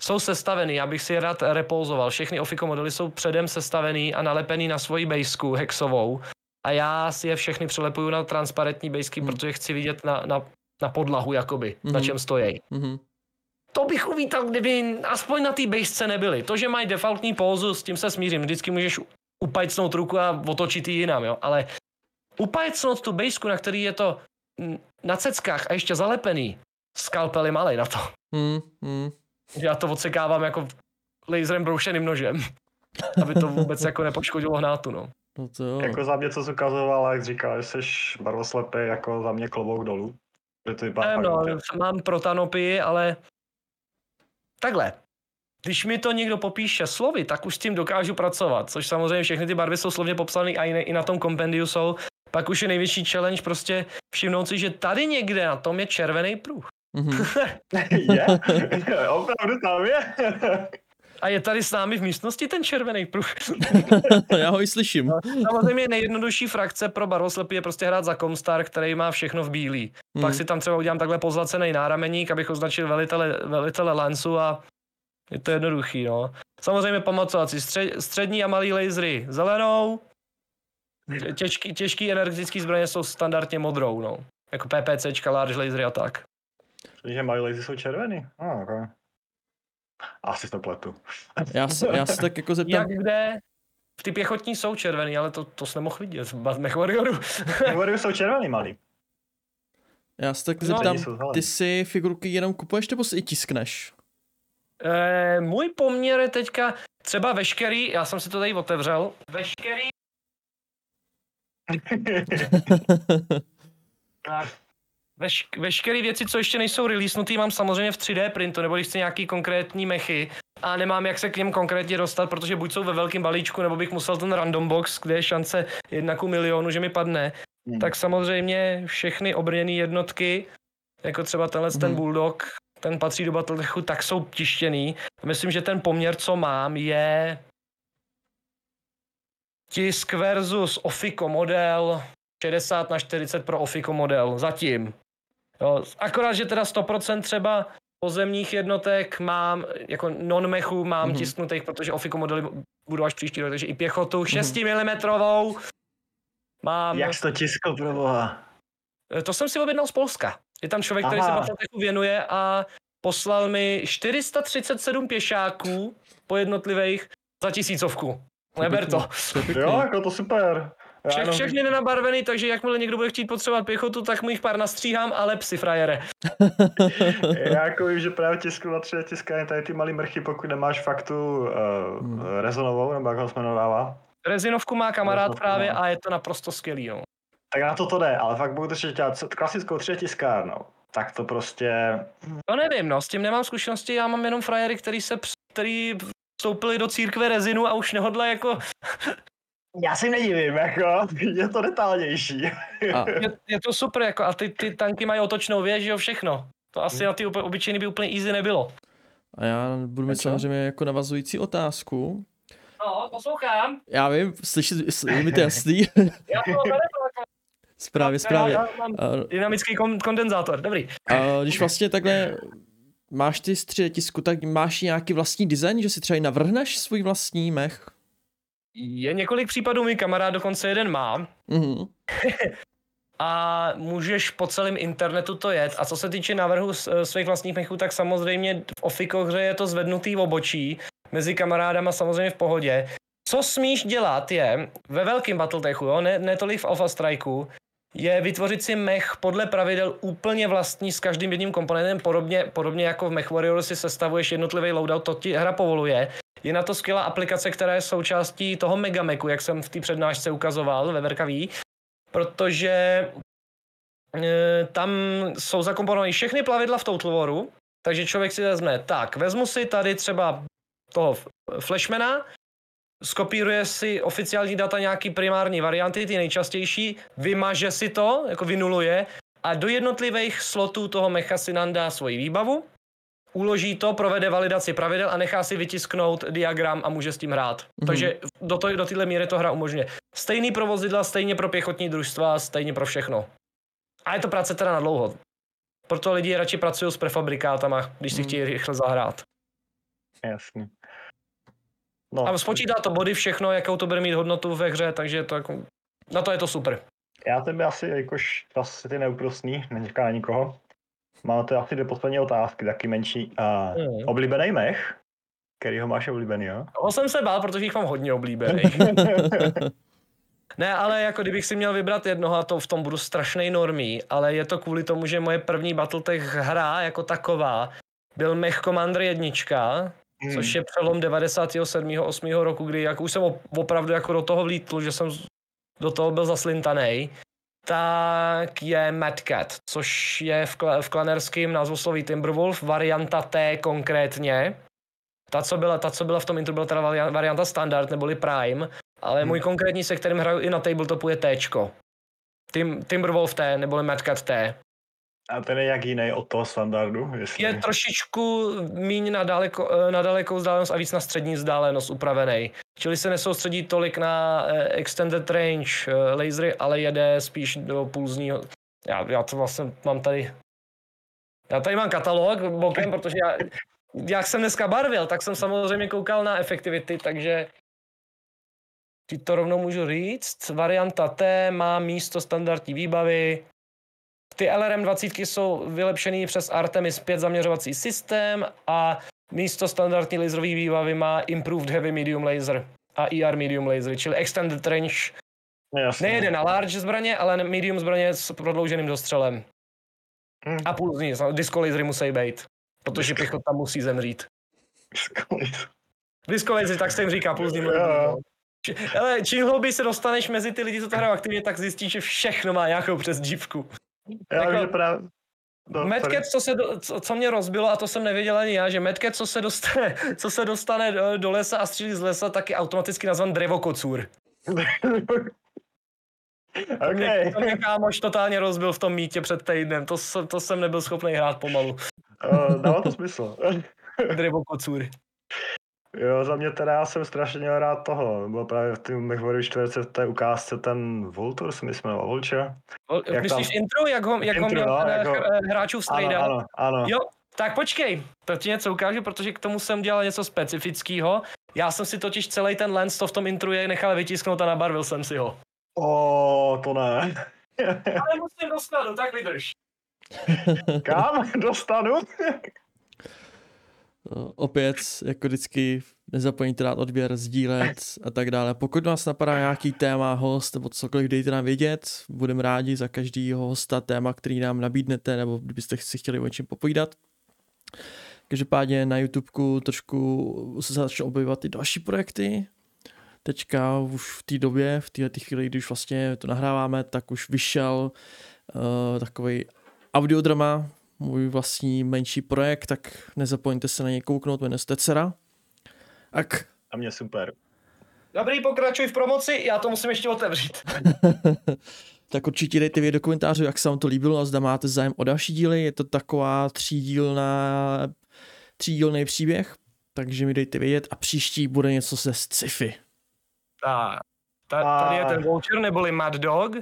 Jsou sestavený, já bych si je rád repouzoval. Všechny Ofico modely jsou předem sestavený a nalepený na svoji bejsku hexovou. A já si je všechny přelepuju na transparentní bejsky, Hmm. protože chci vidět na, na, na podlahu, jakoby, na Mhm. čem stojí. Mhm. To bych uvítal, kdyby aspoň na té bejsce nebyly. To, že mají defaultní pózu, s tím se smířím. Vždycky můžeš upajcnout ruku a otočit ji jinam, jo. Ale upajcnout tu bejsku, na který je to na ceckách a ještě zalepený, skalpel je malej na to. Hmm. Hmm. Že Já to odsekávám jako laserem broušeným nožem. Aby to vůbec jako nepoškodilo hnátu, no. No to jo. Jako za mě, co jsi ukazoval, jak říkal, že jsi barvoslepý, jako za mě klobouk dolů. Že to vypadá no, mám protanopii, ale takhle, když mi to někdo popíše slovy, tak už s tím dokážu pracovat, což samozřejmě všechny ty barvy jsou slovně popsané a i, na tom kompendiu jsou. Pak už je největší challenge prostě všimnout si, že tady někde na tom je červený pruh. Mm-hmm. je? Opravdu tam je? A je tady s námi v místnosti ten červený pruh. Já ho i slyším. No, samozřejmě nejjednodušší frakce pro barvoslepý je prostě hrát za Comstar, který má všechno v bílý. Hmm. Pak si tam třeba udělám takhle pozlacený nárameník, abych označil velitele, velitele Lansu a je to jednoduchý, no. Samozřejmě pamatovat si střed, střední a malý lasery zelenou, těžký, těžký energetický zbraně jsou standardně modrou, no. Jako PPCčka, large lasery a tak. Takže malý lasery jsou červený? Ah, okay. Asi to pletu. Já se, já se tak jako zeptám. Jak kde? Ty pěchotní jsou červený, ale to, to jsi nemohl vidět v Mech Warrioru. Jsou červený malý. Já se tak no, zeptám, ty si figurky jenom kupuješ nebo si i tiskneš? E, můj poměr je teďka třeba veškerý, já jsem si to tady otevřel, veškerý tak, veš, veškeré věci, co ještě nejsou releasenutý, mám samozřejmě v 3D printu, nebo když chci nějaký konkrétní mechy a nemám jak se k něm konkrétně dostat, protože buď jsou ve velkém balíčku, nebo bych musel ten random box, kde je šance jedna ku milionu, že mi padne, hmm. tak samozřejmě všechny obrněné jednotky, jako třeba tenhle hmm. ten Bulldog, ten patří do Battletechu, tak jsou tištěný. Myslím, že ten poměr, co mám, je tisk versus Ofico model 60 na 40 pro Ofico model, zatím. Jo, akorát, že teda 100% třeba pozemních jednotek mám, jako non-mechu mám mm-hmm. tisknutých, protože Ofico modely budou až příští rok, takže i pěchotu 6 mm mám. Jak jsi to tiskl, proboha? Eh, to jsem si objednal z Polska. Je tam člověk, Aha. který se Battletechu věnuje a poslal mi 437 pěšáků po jednotlivých za tisícovku. Neber to. Jo, jako to super. Všech, všechny nenabarvený, takže jakmile někdo bude chtít potřebovat pěchotu, tak mu jich pár nastříhám, ale psy frajere. Já jako vím, že právě tisku na třetí tiskání tady ty malý mrchy, pokud nemáš fakt tu uh, hmm. rezonovou, nebo jak ho jsme dává. Rezinovku má kamarád Rezinovku, právě no. a je to naprosto skvělý. No. Tak na to to jde, ale fakt budu to dělat klasickou třetí tiskárnou. Tak to prostě... To nevím, no, s tím nemám zkušenosti, já mám jenom frajery, který se, který vstoupili do církve rezinu a už nehodla jako já si nedivím, jako, je to detailnější. A. Je, je, to super, jako, a ty, ty tanky mají otočnou věž, jo, všechno. To asi na ty obyčejný by úplně easy nebylo. A já budu mít samozřejmě jako navazující otázku. No, poslouchám. Já vím, slyšet, je mi to jasný. já to Správě, správě. Dynamický kondenzátor, dobrý. A když vlastně takhle máš ty středy tisku, tak máš nějaký vlastní design, že si třeba i navrhneš svůj vlastní mech? Je několik případů, můj kamarád dokonce jeden má. Mm-hmm. a můžeš po celém internetu to jet. A co se týče návrhu svých vlastních mechů, tak samozřejmě v Ofikohře je to zvednutý v obočí, mezi kamarádama samozřejmě v pohodě. Co smíš dělat je, ve velkém Battletechu, jo, ne, ne tolik v Alpha Strikeu, je vytvořit si mech podle pravidel úplně vlastní s každým jedním komponentem, podobně, podobně jako v Mech Warrior si sestavuješ jednotlivý loadout, to ti hra povoluje. Je na to skvělá aplikace, která je součástí toho Megameku, jak jsem v té přednášce ukazoval ve Verkaví, protože e, tam jsou zakomponované všechny plavidla v Total Waru, takže člověk si vezme, tak, vezmu si tady třeba toho Flashmana, skopíruje si oficiální data nějaký primární varianty, ty nejčastější, vymaže si to, jako vynuluje a do jednotlivých slotů toho mecha si nandá svoji výbavu, uloží to, provede validaci pravidel a nechá si vytisknout diagram a může s tím hrát. Mm-hmm. Takže do, to, do téhle míry to hra umožňuje. Stejný pro vozidla, stejně pro pěchotní družstva, stejně pro všechno. A je to práce teda na dlouho. Proto lidi radši pracují s prefabrikátama, když si mm. chtějí rychle zahrát. Jasně. No. A spočítá to body všechno, jakou to bude mít hodnotu ve hře, takže to jako, na to je to super. Já tebe asi, jakož asi ty neúprostný, nečeká na nikoho. Mám to asi dvě poslední otázky, taky menší. Uh, mm. Oblíbený mech? Který ho máš oblíbený, jo? Toho jsem se bál, protože jich mám hodně oblíbený. ne, ale jako kdybych si měl vybrat jednoho, a to v tom budu strašný normý, ale je to kvůli tomu, že moje první Battletech hra jako taková byl Mech Commander jednička, hmm. což je přelom 97. 8. roku, kdy jak už jsem opravdu jako do toho vlítl, že jsem do toho byl zaslintaný tak je Mad Cat, což je v, kl- v klanerském názvosloví Timberwolf, varianta T konkrétně. Ta, co byla, ta, co byla v tom intro, byla teda varianta standard, neboli Prime, ale hmm. můj konkrétní, se kterým hraju i na tabletopu, je T. Tim, Timberwolf T, neboli Mad Cat T. A ten je jak jiný od toho standardu? Jestli... Je trošičku míň na, daleko, eh, na dalekou vzdálenost a víc na střední vzdálenost upravený. Čili se nesoustředí tolik na eh, extended range eh, lasery, ale jede spíš do pulzního. Já, já to vlastně mám tady... Já tady mám katalog bokem, protože já, jak jsem dneska barvil, tak jsem samozřejmě koukal na efektivity, takže ti to rovnou můžu říct. Varianta T má místo standardní výbavy, ty LRM20 jsou vylepšený přes Artemis 5 zaměřovací systém a místo standardní laserové výbavy má Improved Heavy Medium Laser a ER Medium Laser, čili Extended Range. Jasně. Nejede na large zbraně, ale medium zbraně s prodlouženým dostřelem. Hmm. A pulzní, disco lasery musí být, protože pěchota musí zemřít. Disco lasery, tak se jim říká pulzní. Ale čím hlouběji se dostaneš mezi ty lidi, co to hrajou aktivně, tak zjistíš, že všechno má nějakou přes dívku. Já jako, vím, právě... No, Medket, co, se do, co, co, mě rozbilo, a to jsem nevěděl ani já, že Medket, co se dostane, co se dostane do, do lesa a střílí z lesa, tak je automaticky nazvan drevokocůr. okay. mě, to mě kámoš totálně rozbil v tom mítě před týdnem, to, to jsem nebyl schopný hrát pomalu. Uh, dává to smysl. drevokocůr. Jo, za mě teda já jsem strašně měl rád toho. Byl právě v tom MechWarrior 4 v té ukázce ten Vulture, se mi jmenoval Vulture. Jak Myslíš tam... intro, jak ho, jak intro, ho měl no, jako... strejda? Ano, ano, ano. Jo, tak počkej, to ti něco ukážu, protože k tomu jsem dělal něco specifického. Já jsem si totiž celý ten lens, to v tom intru je nechal vytisknout a nabarvil jsem si ho. O, to ne. Ale musím dostanu, tak vydrž. Kam dostanu? Eh, opět, jako vždycky, nezapomeňte dát odběr, sdílet a tak dále. Pokud vás napadá nějaký téma, host nebo cokoliv, dejte nám vědět. Budeme rádi za každýho hosta téma, který nám nabídnete, nebo kdybyste si chtěli o něčem popovídat. Každopádně na YouTubeku trošku se začnou objevovat i další projekty. Teďka už v té době, v této chvíli, když vlastně to nahráváme, tak už vyšel uh, takový audiodrama, můj vlastní menší projekt, tak nezapomeňte se na něj kouknout, jmenuje se Tecera. Tak. A mě super. Dobrý, pokračuj v promoci, já to musím ještě otevřít. tak určitě dejte vědět do komentářů, jak se vám to líbilo a zda máte zájem o další díly. Je to taková třídílná, třídílný příběh, takže mi dejte vědět a příští bude něco ze sci-fi. Tak, tady je ten Vulture neboli Mad Dog,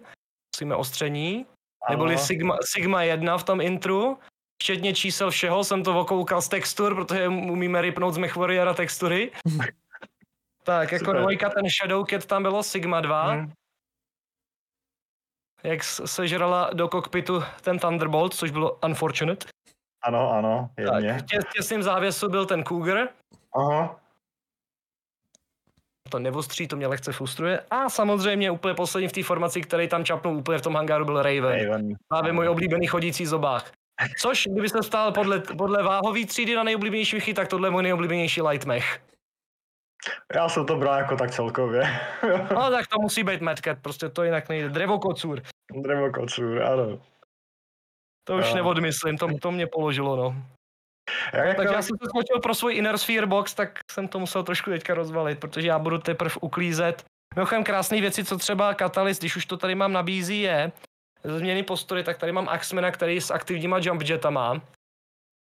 musíme ostření. Neboli Sigma, Sigma 1 v tom intru. Včetně čísel všeho jsem to okoukal z textur, protože umíme rypnout z MechWarriora textury. tak, jako Super. dvojka, ten Shadowcat tam bylo Sigma 2. Hmm. Jak sežrala do kokpitu ten Thunderbolt, což bylo unfortunate. Ano, ano, jemně. Tak, tě, těsným závěsu byl ten Cougar. Aha to nevostří, to mě lehce frustruje. A samozřejmě úplně poslední v té formaci, který tam čapnul úplně v tom hangáru, byl Raven. Raven. Právě můj oblíbený chodící zobák. Což, kdybyste stál podle, podle váhový třídy na nejoblíbenější vychy, tak tohle je můj nejoblíbenější lightmech. Já jsem to bral jako tak celkově. no tak to musí být Madcat, prostě to jinak nejde. Drevokocůr. Drevokocůr, ano. To už no. neodmyslím, to, to mě položilo, no. Jak Takže já jsem se skočil pro svůj Inner Sphere box, tak jsem to musel trošku teďka rozvalit, protože já budu teprve uklízet. Mimochodem krásné věci, co třeba Catalyst, když už to tady mám nabízí, je změny postory, tak tady mám Axmana, který s aktivníma jump jetama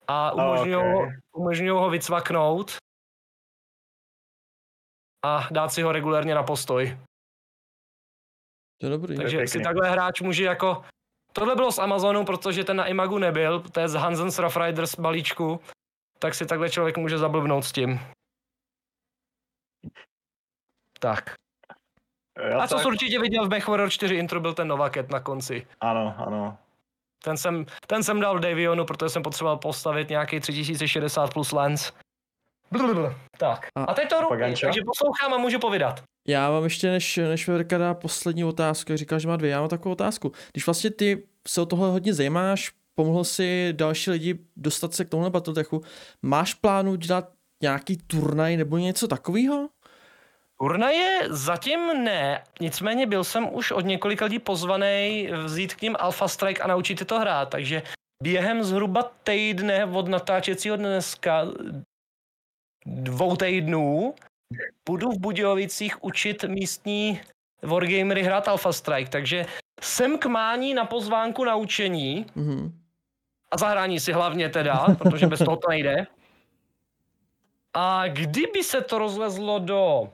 a umožňují okay. ho, ho vycvaknout a dát si ho regulérně na postoj. To je dobrý. Takže si takhle hráč může jako Tohle bylo z Amazonu, protože ten na Imagu nebyl, to je z Hansen's Rough Riders balíčku, tak si takhle člověk může zablbnout s tím. Tak. Já A co tak... jsi určitě viděl v MechWarrior 4 intro, byl ten Novaket na konci. Ano, ano. Ten jsem, ten jsem dal Davionu, protože jsem potřeboval postavit nějaký 3060 plus lens. Blablabla. Tak. A, a teď to ruky, takže poslouchám a můžu povídat. Já mám ještě, než, než Verka dá poslední otázku, říká, že má dvě, já mám takovou otázku. Když vlastně ty se o tohle hodně zajímáš, pomohl si další lidi dostat se k tomuhle Battletechu, máš plánu dělat nějaký turnaj nebo něco takového? Turnaje zatím ne, nicméně byl jsem už od několika lidí pozvaný vzít k ním Alpha Strike a naučit je to hrát, takže během zhruba týdne od natáčecího dneska dvou týdnů budu v Budějovicích učit místní wargamery hrát Alpha Strike, takže jsem k mání na pozvánku na učení Mhm. a zahrání si hlavně teda, protože bez toho to nejde. A kdyby se to rozlezlo do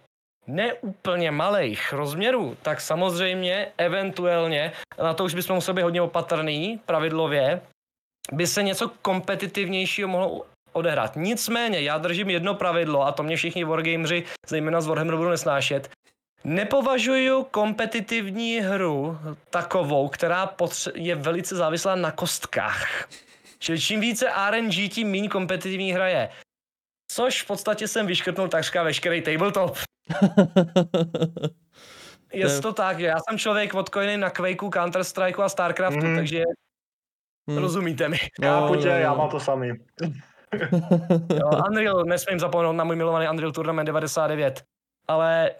neúplně malých rozměrů, tak samozřejmě, eventuálně, na to už bychom museli být hodně opatrný, pravidlově, by se něco kompetitivnějšího mohlo odehrát. Nicméně, já držím jedno pravidlo, a to mě všichni wargameři, zejména z Warhammeru, budou nesnášet. Nepovažuji kompetitivní hru takovou, která potře- je velice závislá na kostkách. Čili čím více RNG, tím méně kompetitivní hra je. Což v podstatě jsem vyškrtnul takřka veškerý tabletop. Je To je- to tak, že já jsem člověk odkojený na Quakeu, Counter-Strikeu a StarCraftu, Mhm. takže Hm. rozumíte mi. Chápu No, tě, no, já mám to samý. Jo, Unreal, nesmím zapomenout na můj milovaný Unreal Tournament 99. Ale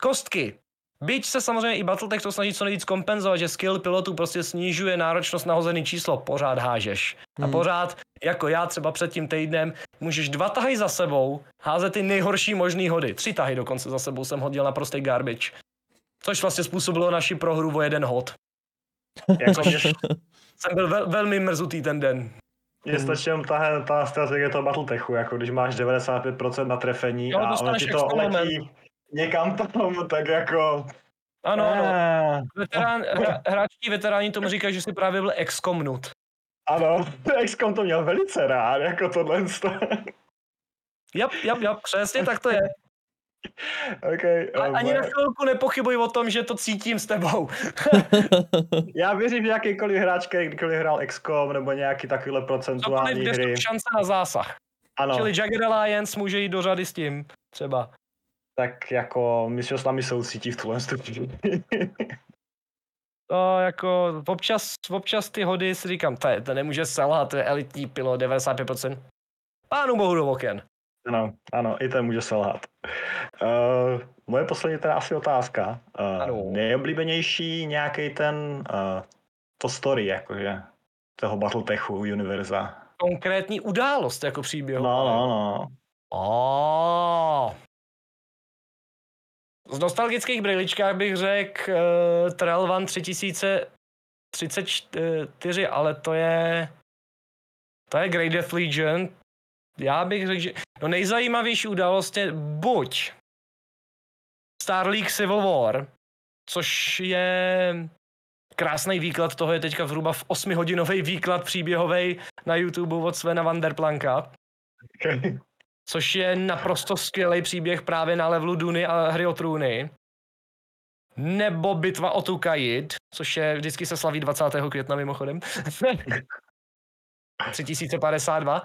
kostky. Byť se samozřejmě i Battletech to snaží co nejvíc kompenzovat, že skill pilotů prostě snižuje náročnost na hozený číslo, pořád hážeš. A Hmm. pořád, jako já třeba před tím týdnem, můžeš dva tahy za sebou házet ty nejhorší možný hody. Tři tahy dokonce za sebou jsem hodil na prostý garbage. Což vlastně způsobilo naši prohru o jeden hod. Jako Jsem byl vel, velmi mrzutý ten den. Mě stačí jenom ta, ta strategie toho Battletechu, jako když máš 95% na trefení Jo, a ono ti to letí někam tam, tak jako... Ano, ano. Eh, Veterán, hra, hráčtí veteráni tomu říkají, že si právě byl excomnut. Ano, XCOM to měl velice rád, jako tohle. Jap, jap, jap, přesně tak to je. okay, A, um, ani na chvilku nepochybuji o tom, že to cítím s tebou. Já věřím, že jakýkoliv hráč, který kdykoliv hrál XCOM nebo nějaký takovýhle Cokoliv, procentuální kde hry. šance na zásah. Ano, Čili Jagger Alliance může jít do řady s tím, třeba. tak jako myslím, že s námi soucítí v tuhle. To jako občas, občas ty hody si říkám, to, je, to nemůže selhat, to je elitní pilot, 95%. Pánu bohu do oken. Ano, ano, i ten může selhat. Uh, moje poslední teda asi otázka. Ano. Uh, nejoblíbenější nějaký ten, uh, to story, jakože, toho Battletechu univerza. Konkrétní událost jako příběh. No, no, no. Oh. Z nostalgických brýličkách bych řekl uh, Trail One 3034, ale to je to je Great Death Legion. Já bych řekl, že no nejzajímavější událost je buď Star League Civil War, což je krásný výklad toho je teďka zhruba v 8-hodinový výklad příběhový na YouTube od Svena Vanderplanka Okay. což je naprosto skvělý příběh právě na levelu Duny a hry o trůny. Nebo bitva o Tukajid, což je vždycky se slaví 20. května mimochodem. 3052.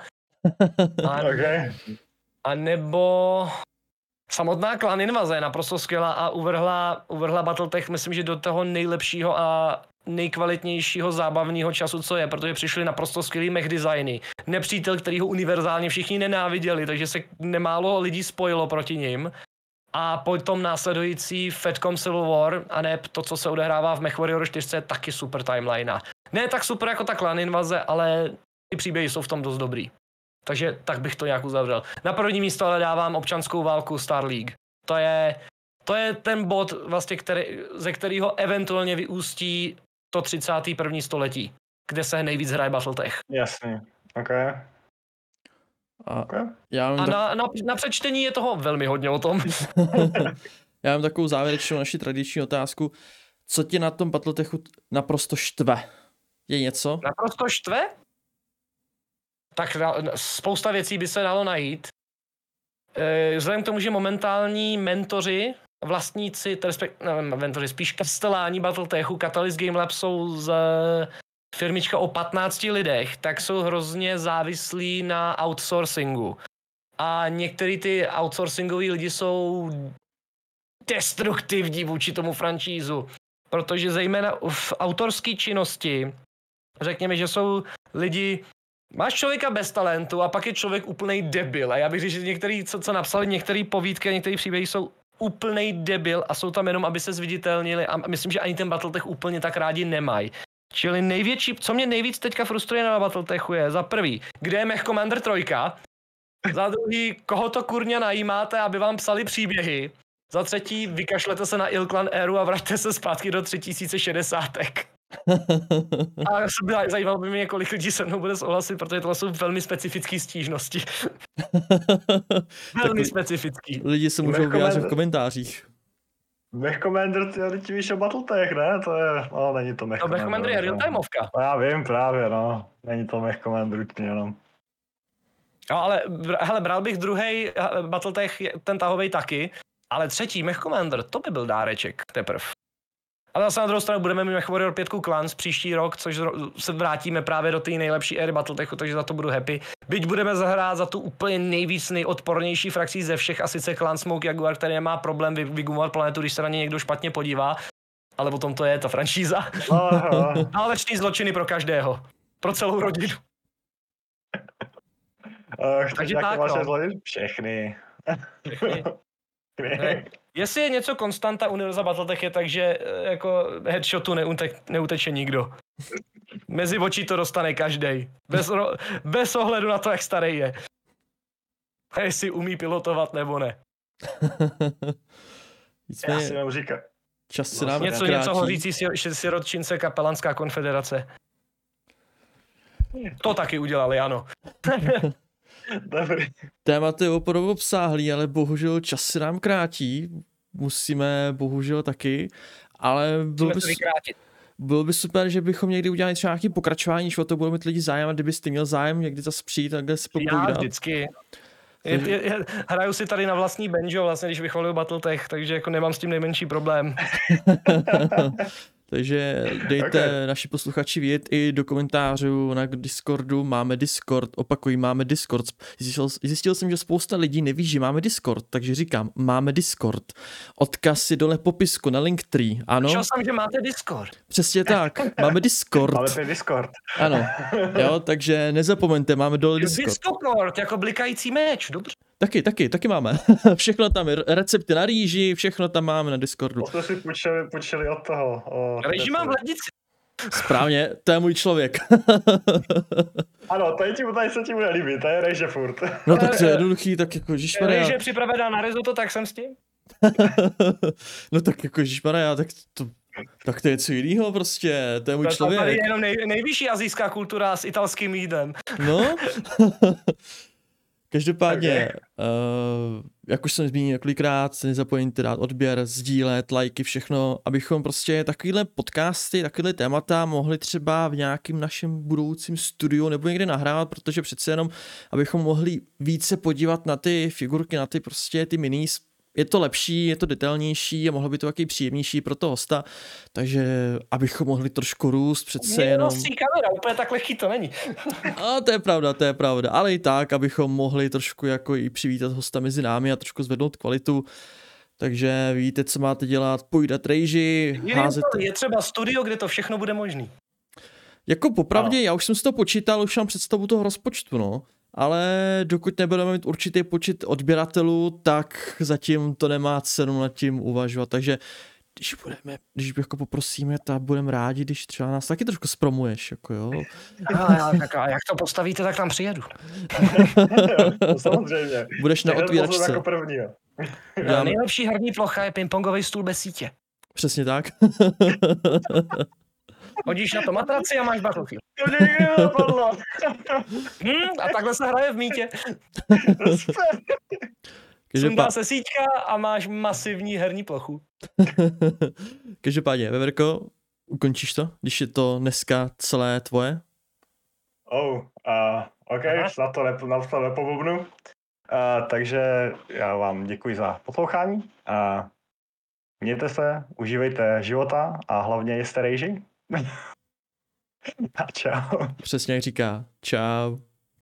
A, Okay. a nebo samotná klan invaze je naprosto skvělá a uvrhla, uvrhla Battletech, myslím, že do toho nejlepšího a nejkvalitnějšího zábavného času, co je, protože přišly naprosto skvělý mech designy. Nepřítel, který ho univerzálně všichni nenáviděli, takže se nemálo lidí spojilo proti nim. A potom následující Fatcom Civil War, a ne to, co se odehrává v MechWarrior 4, je taky super timeline. Ne tak super jako ta klan invaze, ale ty příběhy jsou v tom dost dobrý. Takže tak bych to nějak uzavřel. Na první místo ale dávám občanskou válku Star League. To je, to je ten bod, vlastně, který, ze kterého eventuálně vyústí to 31. století, kde se nejvíc hraje Battletech. Jasně. OK. A OK. já mám, A tak, na, na, na přečtení je toho velmi hodně o tom. já mám takovou závěrečnou naši tradiční otázku. Co tě na tom Battletechu naprosto štve? Je něco? Naprosto štve? Tak spousta věcí by se dalo najít. E, vzhledem k tomu, že momentální mentoři, vlastníci, respekt, ne, mentoři, spíš kasteláni Battletechu, Catalyst Game Lab jsou z firmička o 15 lidech, tak jsou hrozně závislí na outsourcingu. A některý ty outsourcingoví lidi jsou destruktivní vůči tomu franšízu. Protože zejména v autorské činnosti, řekněme, že jsou lidi, máš člověka bez talentu a pak je člověk úplný debil. A já bych řekl, že některý, co, co napsali některé povídky a některé příběhy jsou úplný debil a jsou tam jenom, aby se zviditelnili a myslím, že ani ten Battletech úplně tak rádi nemají. Čili největší, co mě nejvíc teďka frustruje na Battletechu je za prvý, kde je Mech Commander 3, za druhý, koho to kurně najímáte, aby vám psali příběhy, za třetí, vykašlete se na Ilklan Eru a vraťte se zpátky do 3060. A zajímalo by mě, kolik lidí se mnou bude souhlasit, protože to jsou velmi specifické stížnosti. velmi specifický. Lidi se můžou vyjádřit v komentářích. Mech Commander, ty, ty víš o Battletech, ne? To je, no, není to Mech to Mech Commander je real-timeovka. No, já vím právě, no. Není to Mech Commander úplně, no. No, ale hele, bral bych druhý Battletech, ten tahovej taky, ale třetí Mech Commander, to by byl dáreček teprve. Ale zase na druhou stranu budeme mít Mech Warrior 5 Clans příští rok, což se vrátíme právě do té nejlepší éry Battletechu, takže za to budu happy. Byť budeme zahrát za tu úplně nejvíc nejodpornější frakcí ze všech, a sice Clan Smoke Jaguar, který nemá problém vygumovat planetu, když se na ně někdo špatně podívá. Ale potom to je ta franšíza. Ale večný zločiny pro každého. Pro celou rodinu. Uh, Takže tak, no. Všechny. Všechny. Ne. Jestli je něco konstanta Universal Battletech je tak, že eh, jako headshotu neute, neuteče nikdo. Mezi očí to dostane každý. Bez, bez ohledu na to, jak starý je. A jestli umí pilotovat nebo ne. Já si mám říkat. Čas se nám Něco, něco hořící si, sirotčince kapelanská konfederace. To taky udělali, ano. Dobrý. Témat je opravdu obsáhlý, ale bohužel čas se nám krátí. Musíme bohužel taky, ale bylo by, bylo by super, že bychom někdy udělali třeba nějaký pokračování, když o to budou mít lidi zájem a kdybyste měl zájem někdy zase přijít takhle se popovídat. Já vždycky. Je, je, je, hraju si tady na vlastní banjo, vlastně, když vychvaluju Battletech, takže jako nemám s tím nejmenší problém. Takže dejte okay. naši posluchači vědět i do komentářů na Discordu. Máme Discord, opakují, máme Discord. Zjistil, zjistil jsem, že spousta lidí neví, že máme Discord, takže říkám, máme Discord. Odkaz si dole popisku na Linktree, ano. Slyšel jsem, že máte Discord. Přesně tak, máme Discord. máme ten Discord. Ano, jo, takže nezapomeňte, máme dole Discord. Discord, jako blikající meč, dobře. Taky, taky, taky máme. všechno tam je, recepty na rýži, všechno tam máme na Discordu. To jsme si půjčili, půjčili od toho. O, Rýži mám v lednici. Správně, to je můj člověk. ano, tady, ti, tady se ti bude líbit, to je rejže furt. no tak to je jednoduchý, tak jako žišmarja. Rejže připravená na risotto, tak jsem s tím. no tak jako žišmarja, tak to, tak to je co jiného prostě, to je můj to, člověk. To je jenom nej, nejvyšší azijská kultura s italským jídlem. no. Každopádně, okay. uh, jak už jsem zmínil několikrát, nezapomeňte dát odběr, sdílet, lajky, všechno, abychom prostě takovýhle podcasty, takovýhle témata mohli třeba v nějakým našem budoucím studiu nebo někde nahrávat, protože přece jenom, abychom mohli více podívat na ty figurky, na ty prostě ty minis, je to lepší, je to detailnější a mohlo by to taky příjemnější pro toho hosta, takže abychom mohli trošku růst přece Mě jenom... kamera, úplně tak lehký to není. a to je pravda, to je pravda, ale i tak, abychom mohli trošku jako i přivítat hosta mezi námi a trošku zvednout kvalitu. Takže víte, co máte dělat, půjdat rejži, házet... Je třeba studio, kde to všechno bude možný. Jako popravdě, no. já už jsem si to počítal, už mám představu toho rozpočtu, no ale dokud nebudeme mít určitý počet odběratelů, tak zatím to nemá cenu nad tím uvažovat, takže když budeme, když jako poprosíme, tak budeme rádi, když třeba nás taky trošku spromuješ, jako jo. A, tak a jak to postavíte, tak tam přijedu. samozřejmě. Budeš na otvíračce. Jako první, Já... Nejlepší herní plocha je pingpongový stůl bez sítě. Přesně tak. Hodíš na to matraci a máš Battlefield. hmm, a takhle se hraje v mítě. Sundá se síťka a máš masivní herní plochu. Každopádně, Veverko, ukončíš to, když je to dneska celé tvoje? Oh, uh, OK, Aha. na to, nep- na to nepobubnu. Uh, takže já vám děkuji za poslouchání. Uh, mějte se, užívejte života a hlavně jste rejži. A čau. Přesně jak říká. Čau.